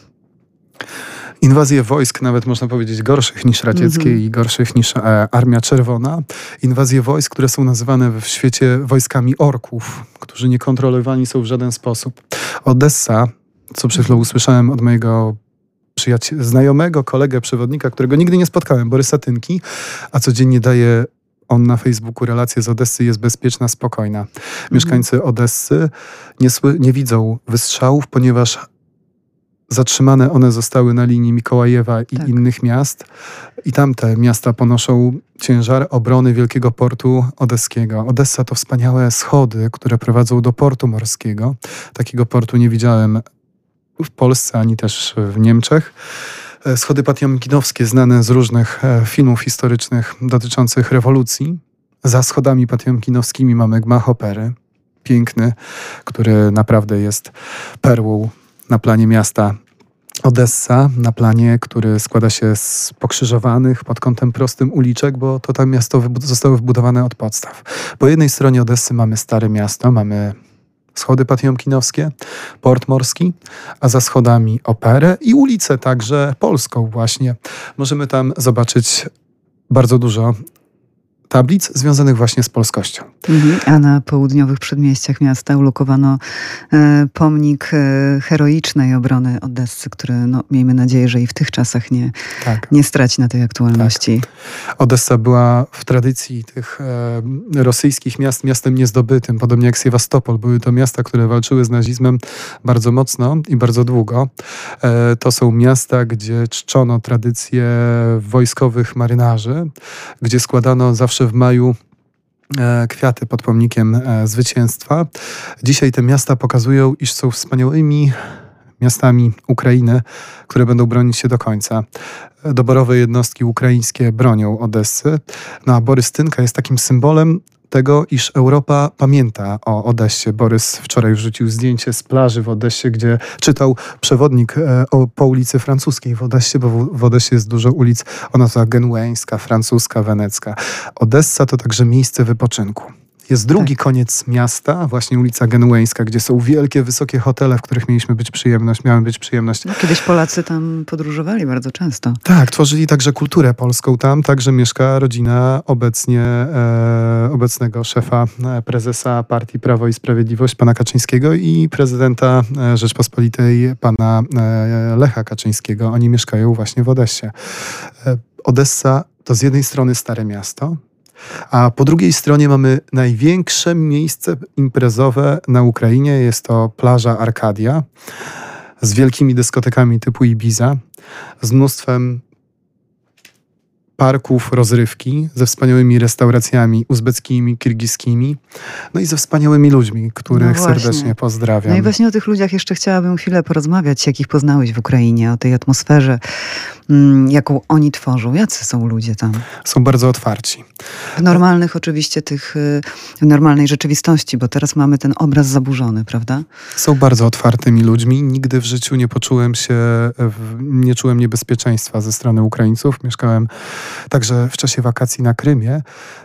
inwazję wojsk, nawet można powiedzieć gorszych niż radzieckie mm -hmm. i gorszych niż e, Armia Czerwona. Inwazje wojsk, które są nazywane w świecie wojskami orków, którzy niekontrolowani są w żaden sposób. Odessa, co przed chwilą usłyszałem od mojego przyjaciela, znajomego, kolegę, przewodnika, którego nigdy nie spotkałem, Borysa Tynki, a codziennie daje on na Facebooku relację z Odessy jest bezpieczna, spokojna. Mhm. Mieszkańcy Odessy nie, nie widzą wystrzałów, ponieważ Zatrzymane one zostały na linii Mikołajewa i tak. innych miast. I tamte miasta ponoszą ciężar obrony Wielkiego Portu Odeskiego. Odessa to wspaniałe schody, które prowadzą do portu morskiego. Takiego portu nie widziałem w Polsce ani też w Niemczech. E, schody patiomkinowskie, znane z różnych e, filmów historycznych dotyczących rewolucji. Za schodami patiomkinowskimi mamy gmach opery. Piękny, który naprawdę jest perłą na planie miasta Odessa, na planie, który składa się z pokrzyżowanych pod kątem prostym uliczek, bo to tam miasto zostało wybudowane od podstaw. Po jednej stronie Odessy mamy stare miasto, mamy schody patiomkinowskie, port morski, a za schodami operę i ulicę także polską właśnie. Możemy tam zobaczyć bardzo dużo tablic związanych właśnie z polskością. Mhm. A na południowych przedmieściach miasta ulokowano e, pomnik e, heroicznej obrony Odessy, który no, miejmy nadzieję, że i w tych czasach nie, tak. nie straci na tej aktualności. Tak. Odessa była w tradycji tych e, rosyjskich miast miastem niezdobytym, podobnie jak Sewastopol. Były to miasta, które walczyły z nazizmem bardzo mocno i bardzo długo. To są miasta, gdzie czczono tradycje wojskowych marynarzy, gdzie składano zawsze zawsze w maju e, kwiaty pod pomnikiem e, zwycięstwa. Dzisiaj te miasta pokazują, iż są wspaniałymi miastami Ukrainy, które będą bronić się do końca. Doborowe jednostki ukraińskie bronią Odessy. No a Borystynka jest takim symbolem tego, iż Europa pamięta o Odessie. Borys wczoraj wrzucił zdjęcie z plaży w Odessie, gdzie czytał przewodnik e, po ulicy francuskiej w Odessie, bo w, Odessie jest dużo ulic, ona to genueńska, francuska, wenecka. Odessa to także miejsce wypoczynku. Jest drugi tak. koniec miasta, właśnie ulica Genueńska, gdzie są wielkie, wysokie hotele, w których mieliśmy być przyjemność, miałem być przyjemność. No, kiedyś Polacy tam podróżowali bardzo często. Tak, tworzyli także kulturę polską tam. Także mieszka rodzina obecnie e, obecnego szefa, e, prezesa partii Prawo i Sprawiedliwość, pana Kaczyńskiego i prezydenta e, Rzeczpospolitej, pana e, Lecha Kaczyńskiego. Oni mieszkają właśnie w Odessie. E, Odessa to z jednej strony stare miasto, A po drugiej stronie mamy największe miejsce imprezowe na Ukrainie. Jest to plaża Arkadia z wielkimi dyskotekami typu Ibiza, z mnóstwem parków rozrywki, ze wspaniałymi restauracjami uzbeckimi, kirgiskimi, no i ze wspaniałymi ludźmi, których No serdecznie pozdrawiam. No i właśnie o tych ludziach jeszcze chciałabym chwilę porozmawiać, jak ich poznałeś w Ukrainie, o tej atmosferze, mm, jaką oni tworzą. Jacy są ludzie tam? Są bardzo otwarci. W normalnych oczywiście tych, y, w normalnej rzeczywistości, bo teraz mamy ten obraz zaburzony, prawda? Są bardzo otwartymi ludźmi. Nigdy w życiu nie poczułem się, nie czułem niebezpieczeństwa ze strony Ukraińców. Mieszkałem także w czasie wakacji na Krymie.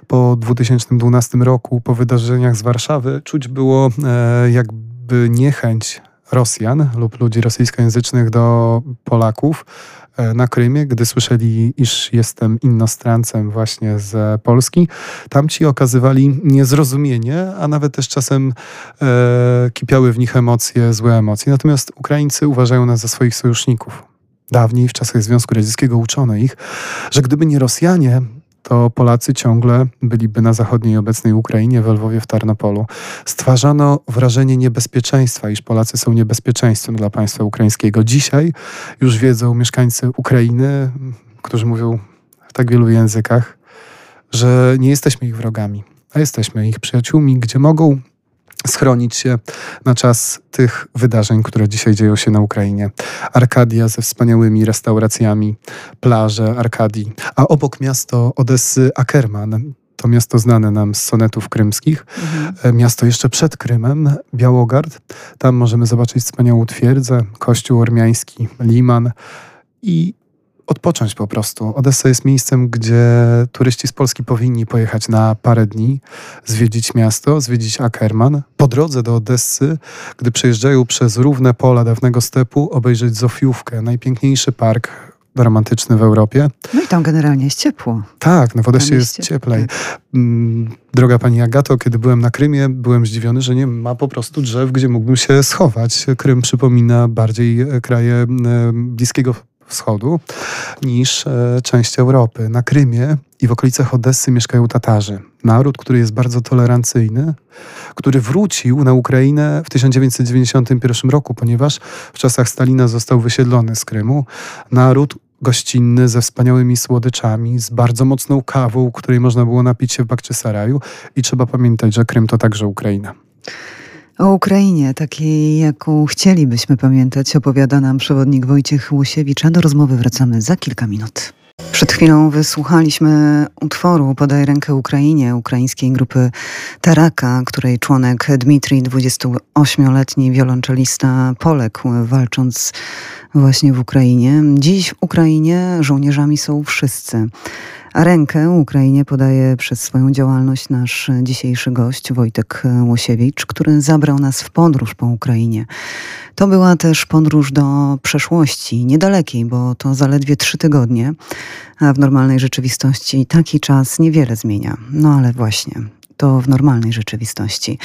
Po 2012 roku, po wydarzeniach z Warszawy, czuć było e, jakby niechęć Rosjan lub ludzi rosyjskojęzycznych do Polaków e, na Krymie, gdy słyszeli, iż jestem innostrancem właśnie z Polski. Tamci okazywali niezrozumienie, a nawet też czasem e, kipiały w nich emocje, złe emocje. Natomiast Ukraińcy uważają nas za swoich sojuszników. Dawniej, w czasach Związku Radzieckiego, uczono ich, że gdyby nie Rosjanie, to Polacy ciągle byliby na zachodniej obecnej Ukrainie, w Lwowie, w Tarnopolu. Stwarzano wrażenie niebezpieczeństwa, iż Polacy są niebezpieczeństwem dla państwa ukraińskiego. Dzisiaj już wiedzą mieszkańcy Ukrainy, którzy mówią w tak wielu językach, że nie jesteśmy ich wrogami, a jesteśmy ich przyjaciółmi, gdzie mogą schronić się na czas tych wydarzeń, które dzisiaj dzieją się na Ukrainie. Arkadia ze wspaniałymi restauracjami, plaże Arkadii, a obok miasto Odessy Akerman. To miasto znane nam z sonetów krymskich. Mhm. Miasto jeszcze przed Krymem, Białogard. Tam możemy zobaczyć wspaniałą twierdzę, kościół ormiański, liman i odpocząć po prostu. Odessa jest miejscem, gdzie turyści z Polski powinni pojechać na parę dni, zwiedzić miasto, zwiedzić Ackerman. Po drodze do Odessy, gdy przejeżdżają przez równe pola dawnego stepu, obejrzeć Zofiówkę, najpiękniejszy park romantyczny w Europie. No i tam generalnie jest ciepło. Tak, no w Odessie jest, jest cieplej. Tak. Mm, droga pani Agato, kiedy byłem na Krymie, byłem zdziwiony, że nie ma po prostu drzew, gdzie mógłbym się schować. Krym przypomina bardziej e, kraje e, Bliskiego Wschodu niż e, część Europy. Na Krymie i w okolicach Odessy mieszkają Tatarzy. Naród, który jest bardzo tolerancyjny, który wrócił na Ukrainę w 1991 roku, ponieważ w czasach Stalina został wysiedlony z Krymu. Naród gościnny, ze wspaniałymi słodyczami, z bardzo mocną kawą, której można było napić się w Bakczysaraju. I trzeba pamiętać, że Krym to także Ukraina. O Ukrainie, takiej jaką chcielibyśmy pamiętać, opowiada nam przewodnik Wojciech Łusiewicz, a do rozmowy wracamy za kilka minut. Przed chwilą wysłuchaliśmy utworu Podaj rękę Ukrainie, ukraińskiej grupy Taraka, której członek Dmitrij, 28-letni wiolonczelista, poległ walcząc właśnie w Ukrainie. Dziś w Ukrainie żołnierzami są wszyscy. Rękę Ukrainie podaje przez swoją działalność nasz dzisiejszy gość Wojtek Łosiewicz, który zabrał nas w podróż po Ukrainie. To była też podróż do przeszłości, niedalekiej, bo to zaledwie trzy tygodnie, a w normalnej rzeczywistości taki czas niewiele zmienia. No ale właśnie, to w normalnej rzeczywistości.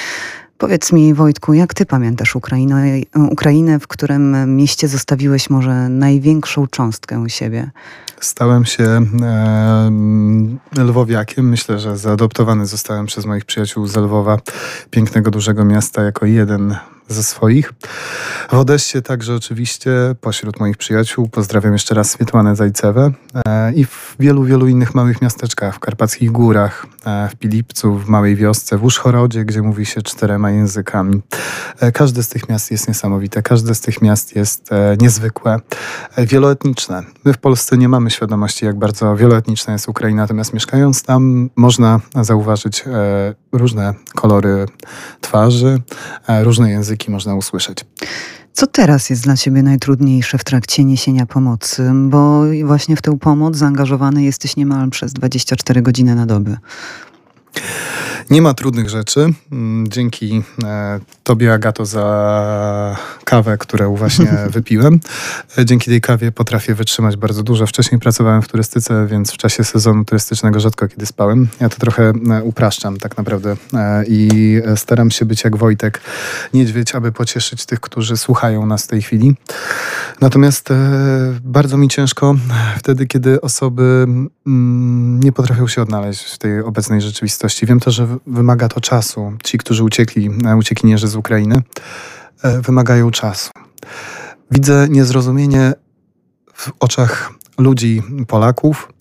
Powiedz mi, Wojtku, jak ty pamiętasz Ukrainę, Ukrainę, w którym mieście zostawiłeś może największą cząstkę siebie? Stałem się e, lwowiakiem. Myślę, że zaadoptowany zostałem przez moich przyjaciół z Lwowa, pięknego, dużego miasta, jako jeden ze swoich. W Odessie także oczywiście pośród moich przyjaciół pozdrawiam jeszcze raz Swietłanę Zajcewę e, i w wielu, wielu innych małych miasteczkach, w Karpackich Górach, e, w Pilipcu, w małej wiosce, w Uszchorodzie, gdzie mówi się czterema językami. E, każde z tych miast jest niesamowite, każde z tych miast jest niezwykłe, wieloetniczne. My w Polsce nie mamy świadomości, jak bardzo wieloetniczna jest Ukraina, natomiast mieszkając tam można zauważyć różne kolory twarzy, różne języki można usłyszeć. Co teraz jest dla Ciebie najtrudniejsze w trakcie niesienia pomocy? Bo właśnie w tę pomoc zaangażowany jesteś niemal przez 24 godziny na dobę. Nie ma trudnych rzeczy. Mm, dzięki e, Tobie, Agato, za kawę, którą właśnie wypiłem. Dzięki tej kawie potrafię wytrzymać bardzo dużo. Wcześniej pracowałem w turystyce, więc w czasie sezonu turystycznego rzadko kiedy spałem. Ja to trochę upraszczam tak naprawdę i staram się być jak Wojtek Niedźwiedź, aby pocieszyć tych, którzy słuchają nas w tej chwili. Natomiast bardzo mi ciężko wtedy, kiedy osoby mm, nie potrafią się odnaleźć w tej obecnej rzeczywistości. Wiem to, że wymaga to czasu. Ci, którzy uciekli, e, uciekinierzy z Ukrainy, e, wymagają czasu. Widzę niezrozumienie w oczach ludzi, Polaków,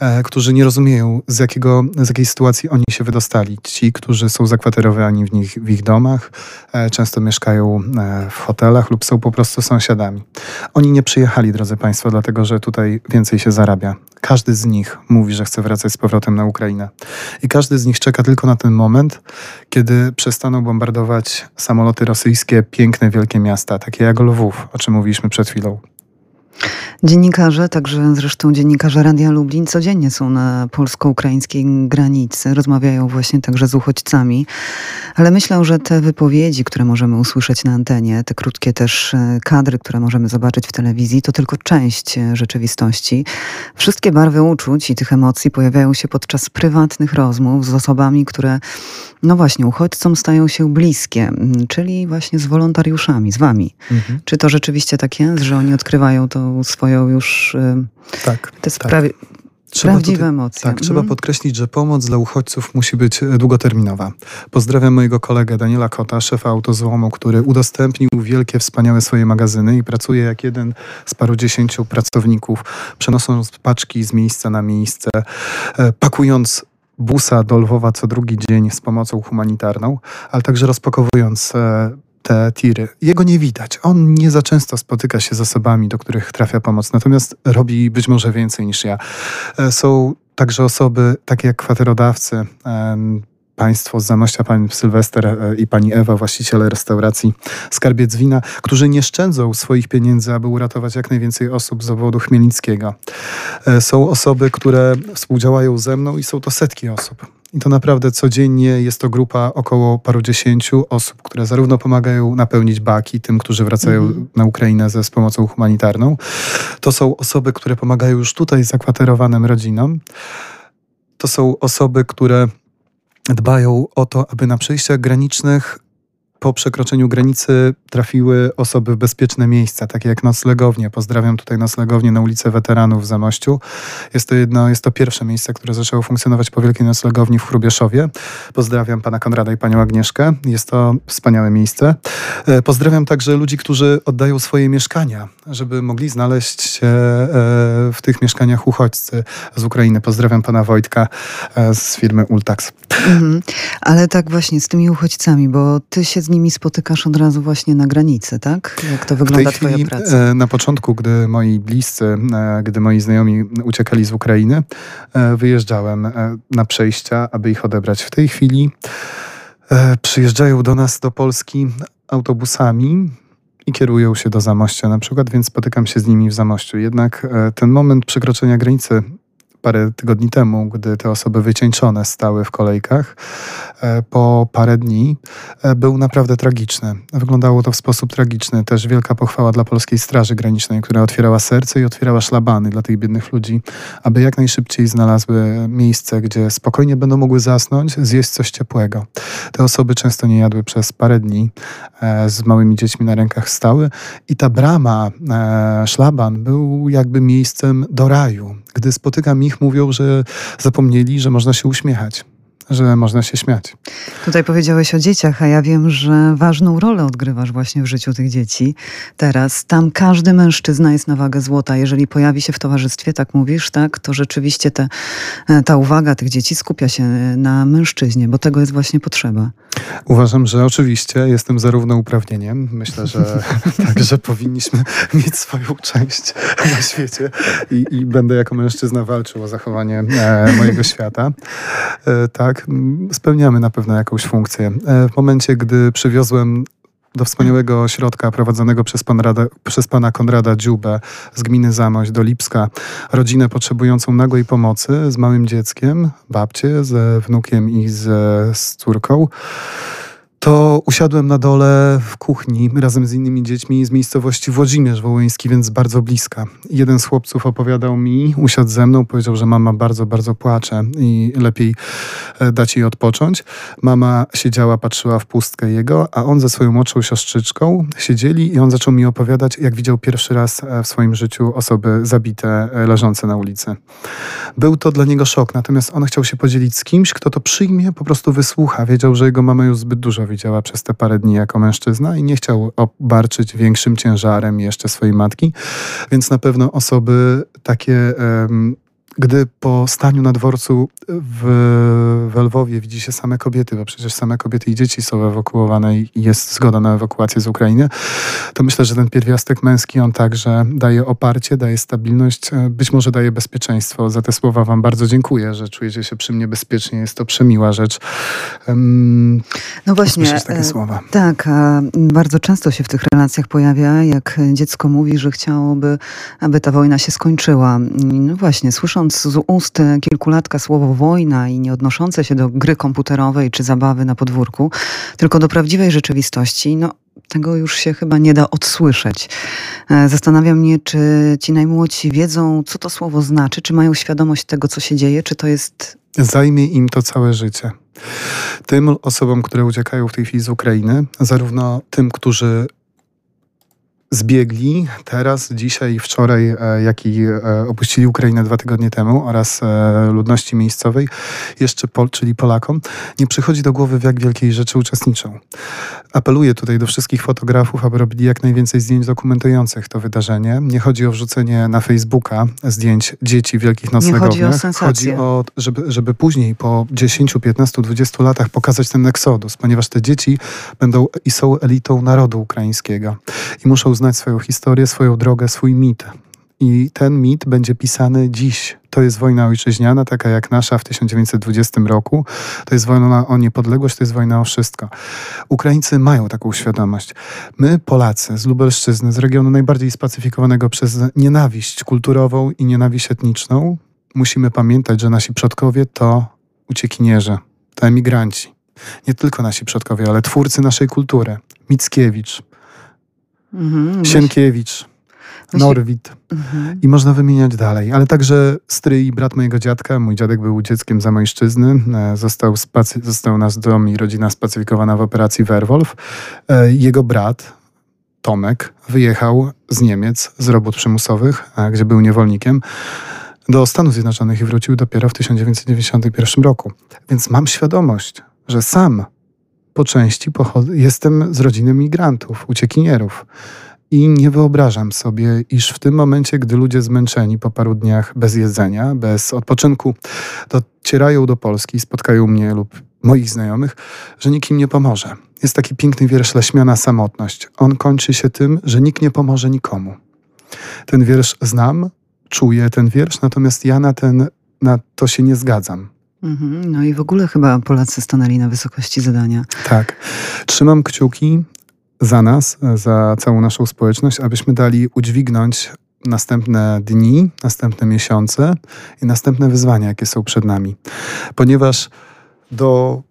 e, którzy nie rozumieją, z, jakiego, z jakiej sytuacji oni się wydostali. Ci, którzy są zakwaterowani w, nich, w ich domach, e, często mieszkają e, w hotelach lub są po prostu sąsiadami. Oni nie przyjechali, drodzy Państwo, dlatego że tutaj więcej się zarabia. Każdy z nich mówi, że chce wracać z powrotem na Ukrainę. I każdy z nich czeka tylko na ten moment, kiedy przestaną bombardować samoloty rosyjskie piękne, wielkie miasta, takie jak Lwów, o czym mówiliśmy przed chwilą. Dziennikarze, także zresztą dziennikarze Radia Lublin codziennie są na polsko-ukraińskiej granicy, rozmawiają właśnie także z uchodźcami, ale myślę, że te wypowiedzi, które możemy usłyszeć na antenie, te krótkie też e, kadry, które możemy zobaczyć w telewizji, to tylko część e, rzeczywistości. Wszystkie barwy uczuć i tych emocji pojawiają się podczas prywatnych rozmów z osobami, które no właśnie, uchodźcom stają się bliskie, czyli właśnie z wolontariuszami, z wami. Mhm. Czy to rzeczywiście tak jest, że oni odkrywają tą swoją już... Tak, te sprawy, tak. Trzeba Prawdziwe tutaj, emocje. Tak, trzeba mhm. podkreślić, że pomoc dla uchodźców musi być e, długoterminowa. Pozdrawiam mojego kolegę Daniela Kota, szefa autozłomu, który udostępnił wielkie, wspaniałe swoje magazyny i pracuje jak jeden z paru dziesięciu pracowników, przenosząc paczki z miejsca na miejsce, e, pakując busa do Lwowa co drugi dzień z pomocą humanitarną, ale także rozpakowując e, te tiry. Jego nie widać. On nie za często spotyka się z osobami, do których trafia pomoc, natomiast robi być może więcej niż ja. E, są także osoby takie jak kwaterodawcy, państwo z Zamościa, pan Sylwester e, i pani Ewa, właściciele restauracji Skarbiec Wina, którzy nie szczędzą swoich pieniędzy, aby uratować jak najwięcej osób z obwodu chmielnickiego. E, są osoby, które współdziałają ze mną i są to setki osób. I to naprawdę codziennie jest to grupa około parudziesięciu osób, które zarówno pomagają napełnić baki tym, którzy wracają mm. na Ukrainę ze z pomocą humanitarną. To są osoby, które pomagają już tutaj zakwaterowanym rodzinom. To są osoby, które dbają o to, aby na przejściach granicznych po przekroczeniu granicy trafiły osoby w bezpieczne miejsca, takie jak noclegownie. Pozdrawiam tutaj noclegownię na ulicę Weteranów w Zamościu. Jest to, jedno, jest to pierwsze miejsce, które zaczęło funkcjonować po wielkiej noclegowni w Chrubieszowie. Pozdrawiam pana Konrada i panią Agnieszkę. Jest to wspaniałe miejsce. E, pozdrawiam także ludzi, którzy oddają swoje mieszkania, żeby mogli znaleźć się e, w tych mieszkaniach uchodźcy z Ukrainy. Pozdrawiam pana Wojtka e, z firmy Ultax. Mhm. Ale tak właśnie z tymi uchodźcami, bo ty się z nimi spotykasz od razu właśnie na granicy, tak? Jak to wygląda twoja chwili, praca? E, na początku, gdy moi bliscy, e, gdy moi znajomi uciekali z Ukrainy, e, wyjeżdżałem na przejścia, aby ich odebrać. W tej chwili przyjeżdżają do nas, do Polski autobusami i kierują się do Zamościa na przykład, więc spotykam się z nimi w Zamościu. Jednak ten moment przekroczenia granicy parę tygodni temu, gdy te osoby wycieńczone stały w kolejkach, e, po parę dni e, był naprawdę tragiczny. Wyglądało to w sposób tragiczny. Też wielka pochwała dla Polskiej Straży Granicznej, która otwierała serce i otwierała szlabany dla tych biednych ludzi, aby jak najszybciej znalazły miejsce, gdzie spokojnie będą mogły zasnąć, zjeść coś ciepłego. Te osoby często nie jadły przez parę dni, e, z małymi dziećmi na rękach stały i ta brama, szlaban był jakby miejscem do raju. Gdy spotykam ich, mówią, że zapomnieli, że można się uśmiechać że można się śmiać. Tutaj powiedziałeś o dzieciach, a ja wiem, że ważną rolę odgrywasz właśnie w życiu tych dzieci. Teraz tam każdy mężczyzna jest na wagę złota. Jeżeli pojawi się w towarzystwie, tak mówisz, tak, to rzeczywiście te, e, ta uwaga tych dzieci skupia się na mężczyźnie, bo tego jest właśnie potrzeba. Uważam, że oczywiście jestem zarówno uprawnieniem. Myślę, że także powinniśmy mieć swoją część na świecie i, i będę jako mężczyzna walczył o zachowanie e, mojego świata. E, tak, tak, spełniamy na pewno jakąś funkcję. E, w momencie, gdy przywiozłem do wspaniałego ośrodka prowadzonego przez, pan Rada, przez pana Konrada Dziubę z gminy Zamość do Lipska rodzinę potrzebującą nagłej pomocy z małym dzieckiem, babcię, ze wnukiem i z, z córką to usiadłem na dole w kuchni razem z innymi dziećmi z miejscowości Włodzimierz Wołyński, więc bardzo bliska. Jeden z chłopców opowiadał mi, usiadł ze mną, powiedział, że mama bardzo, bardzo płacze i lepiej e, dać jej odpocząć. Mama siedziała, patrzyła w pustkę jego, a on ze swoją młodszą siostrzyczką siedzieli i on zaczął mi opowiadać, jak widział pierwszy raz e, w swoim życiu osoby zabite, e, leżące na ulicy. Był to dla niego szok, natomiast on chciał się podzielić z kimś, kto to przyjmie, po prostu wysłucha. Wiedział, że jego mama już zbyt dużo widziała przez te parę dni jako mężczyzna i nie chciał obarczyć większym ciężarem jeszcze swojej matki, więc na pewno osoby takie gdy po staniu na dworcu w, w Lwowie widzi się same kobiety, bo przecież same kobiety i dzieci są ewakuowane i jest zgoda na ewakuację z Ukrainy, to myślę, że ten pierwiastek męski, on także daje oparcie, daje stabilność, e, być może daje bezpieczeństwo. Za te słowa wam bardzo dziękuję, że czujecie się przy mnie bezpiecznie. Jest to przemiła rzecz. Um, no właśnie. takie e, słowa. Tak, a bardzo często się w tych relacjach pojawia, jak dziecko mówi, że chciałoby, aby ta wojna się skończyła. No właśnie, słysząc z ust kilkulatka słowo wojna i nie odnoszące się do gry komputerowej czy zabawy na podwórku, tylko do prawdziwej rzeczywistości, no tego już się chyba nie da odsłyszeć. E, Zastanawiam mnie, czy ci najmłodsi wiedzą, co to słowo znaczy, czy mają świadomość tego, co się dzieje, czy to jest. Zajmie im to całe życie. Tym osobom, które uciekają w tej chwili z Ukrainy, zarówno tym, którzy zbiegli teraz, dzisiaj, wczoraj, e, jak i e, opuścili Ukrainę dwa tygodnie temu oraz e, ludności miejscowej, jeszcze Pol, czyli Polakom, nie przychodzi do głowy, w jak wielkiej rzeczy uczestniczą. Apeluję tutaj do wszystkich fotografów, aby robili jak najwięcej zdjęć dokumentujących to wydarzenie. Nie chodzi o wrzucenie na Facebooka zdjęć dzieci wielkich noclegowniach. Nie chodzi o sensację. Chodzi o, żeby, żeby później, po 10, 15, 20 latach pokazać ten eksodus, ponieważ te dzieci będą i są elitą narodu ukraińskiego i muszą znać swoją historię, swoją drogę, swój mit. I ten mit będzie pisany dziś. To jest wojna ojczyźniana, taka jak nasza w 1920 roku. To jest wojna o niepodległość, to jest wojna o wszystko. Ukraińcy mają taką świadomość. My, Polacy z Lubelszczyzny, z regionu najbardziej spacyfikowanego przez nienawiść kulturową i nienawiść etniczną, musimy pamiętać, że nasi przodkowie to uciekinierzy, to emigranci. Nie tylko nasi przodkowie, ale twórcy naszej kultury. Mickiewicz, mhm, Sienkiewicz, Norwid. Mhm. I można wymieniać dalej. Ale także stryj i brat mojego dziadka. Mój dziadek był dzieckiem zamojszczyzny. E, został, spacy- został nasz dom i rodzina spacyfikowana w operacji Werwolf. E, jego brat, Tomek, wyjechał z Niemiec, z robót przymusowych, e, gdzie był niewolnikiem, do Stanów Zjednoczonych i wrócił dopiero w 1991 roku. Więc mam świadomość, że sam po części jestem z rodziny migrantów, uciekinierów. I nie wyobrażam sobie, iż w tym momencie, gdy ludzie zmęczeni po paru dniach bez jedzenia, bez odpoczynku, docierają do Polski, spotkają mnie lub moich znajomych, że nikt im nie pomoże. Jest taki piękny wiersz Leśmiana Samotność. On kończy się tym, że nikt nie pomoże nikomu. Ten wiersz znam, czuję ten wiersz, natomiast ja na, ten, na to się nie zgadzam. Mhm. No i w ogóle chyba Polacy stanęli na wysokości zadania. Tak. Trzymam kciuki za nas, za całą naszą społeczność, abyśmy dali udźwignąć następne dni, następne miesiące i następne wyzwania, jakie są przed nami. Ponieważ do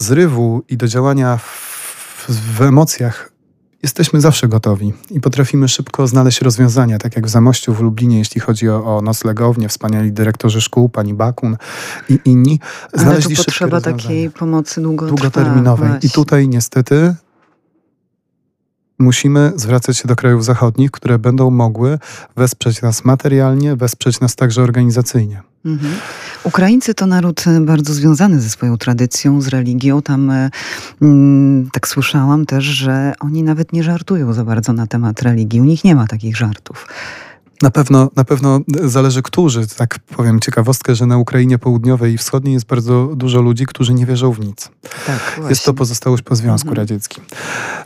zrywu i do działania w, w emocjach jesteśmy zawsze gotowi i potrafimy szybko znaleźć rozwiązania, tak jak w Zamościu w Lublinie, jeśli chodzi o, o noclegownię, wspaniali dyrektorzy szkół, pani Bakun i inni. Znaleźli Ale tu potrzeba takiej pomocy długoterminowej. I tutaj niestety musimy zwracać się do krajów zachodnich, które będą mogły wesprzeć nas materialnie, wesprzeć nas także organizacyjnie. Mhm. Ukraińcy to naród e, bardzo związany ze swoją tradycją, z religią. Tam e, mm, tak słyszałam też, że oni nawet nie żartują za bardzo na temat religii. U nich nie ma takich żartów. Na pewno, na pewno zależy którzy. Tak powiem ciekawostkę, że na Ukrainie Południowej i Wschodniej jest bardzo dużo ludzi, którzy nie wierzą w nic. Tak, jest to pozostałość po Związku mhm. Radzieckim.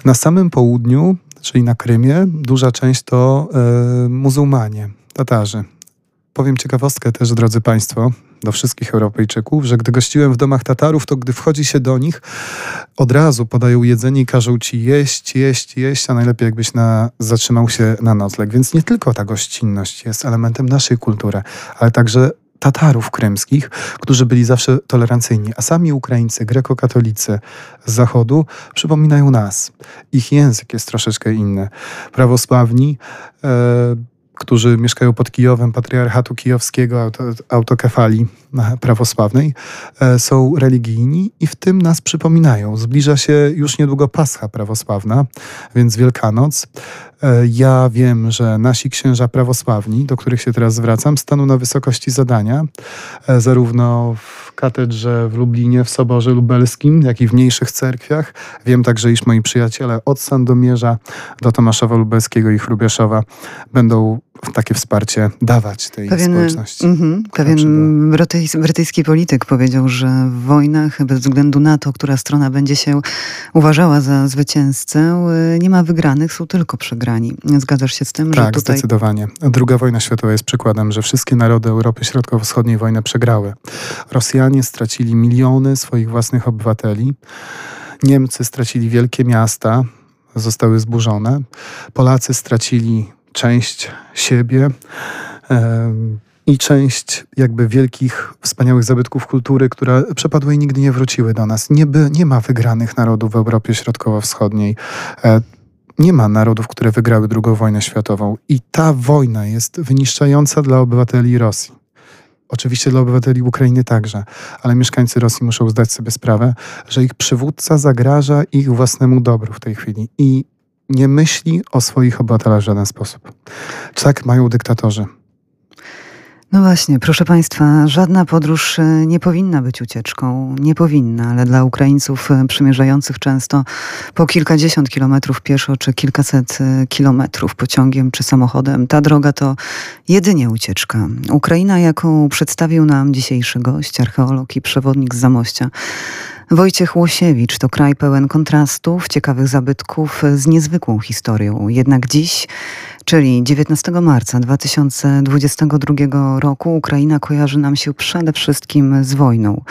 Na samym południu, czyli na Krymie, duża część to e, muzułmanie, Tatarzy. Powiem ciekawostkę też, drodzy Państwo, do wszystkich Europejczyków, że gdy gościłem w domach Tatarów, to gdy wchodzi się do nich, od razu podają jedzenie i każą ci jeść, jeść, jeść, a najlepiej jakbyś na, zatrzymał się na nocleg. Więc nie tylko ta gościnność jest elementem naszej kultury, ale także Tatarów krymskich, którzy byli zawsze tolerancyjni, a sami Ukraińcy, grekokatolicy z zachodu przypominają nas. Ich język jest troszeczkę inny. Prawosławni e, którzy mieszkają pod Kijowem, patriarchatu kijowskiego, auto, autokefalii prawosławnej, e, są religijni i w tym nas przypominają. Zbliża się już niedługo Pascha prawosławna, więc Wielkanoc. E, ja wiem, że nasi księża prawosławni, do których się teraz zwracam, staną na wysokości zadania, e, zarówno w katedrze w Lublinie, w Soborze Lubelskim, jak i w mniejszych cerkwiach. Wiem także, iż moi przyjaciele od Sandomierza do Tomaszowa Lubelskiego i Chrubieszowa będą takie wsparcie dawać tej pewien, społeczności. Mm, pewien brytyjski polityk powiedział, że w wojnach bez względu na to, która strona będzie się uważała za zwycięzcę, y, nie ma wygranych, są tylko przegrani. Zgadzasz się z tym? Tak, że tutaj... zdecydowanie. Druga wojna światowa jest przykładem, że wszystkie narody Europy Środkowo-Wschodniej wojnę przegrały. Rosjanie stracili miliony swoich własnych obywateli. Niemcy stracili wielkie miasta, zostały zburzone. Polacy stracili część siebie i część jakby wielkich, wspaniałych zabytków kultury, które przepadły i nigdy nie wróciły do nas. Nie, by, nie ma wygranych narodów w Europie Środkowo-Wschodniej. E, nie ma narodów, które wygrały II wojnę światową. I ta wojna jest wyniszczająca dla obywateli Rosji. Oczywiście dla obywateli Ukrainy także, ale mieszkańcy Rosji muszą zdać sobie sprawę, że ich przywódca zagraża ich własnemu dobru w tej chwili i nie myśli o swoich obywatelach w żaden sposób. Tak mają dyktatorzy. No właśnie, proszę Państwa, żadna podróż e, nie powinna być ucieczką. Nie powinna, ale dla Ukraińców e, przymierzających często po kilkadziesiąt kilometrów pieszo, czy kilkaset e, kilometrów pociągiem czy samochodem, ta droga to jedynie ucieczka. Ukraina, jaką przedstawił nam dzisiejszy gość, archeolog i przewodnik z Zamościa, Wojciech Łosiewicz to kraj pełen kontrastów, ciekawych zabytków z niezwykłą historią. Jednak dziś, czyli 19 marca 2022 roku, Ukraina kojarzy nam się przede wszystkim z wojną.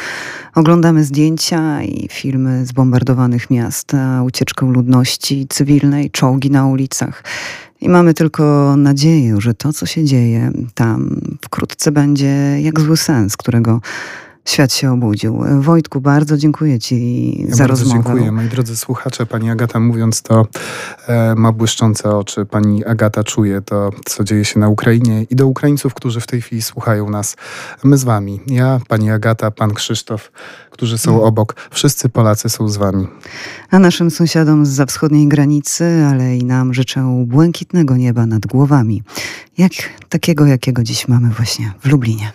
Oglądamy zdjęcia i filmy z bombardowanych miast, ucieczkę ludności cywilnej, czołgi na ulicach. I mamy tylko nadzieję, że to, co się dzieje tam, wkrótce będzie jak zły sens, którego świat się obudził. Wojtku, bardzo dziękuję Ci ja za bardzo rozmowę. Dziękuję. Moi drodzy słuchacze, Pani Agata mówiąc to e, ma błyszczące oczy. Pani Agata czuje to, co dzieje się na Ukrainie i do Ukraińców, którzy w tej chwili słuchają nas. My z Wami. Ja, Pani Agata, Pan Krzysztof, którzy są mm. obok. Wszyscy Polacy są z Wami. A naszym sąsiadom z za wschodniej granicy, ale i nam życzę błękitnego nieba nad głowami. Jak takiego, jakiego dziś mamy właśnie w Lublinie.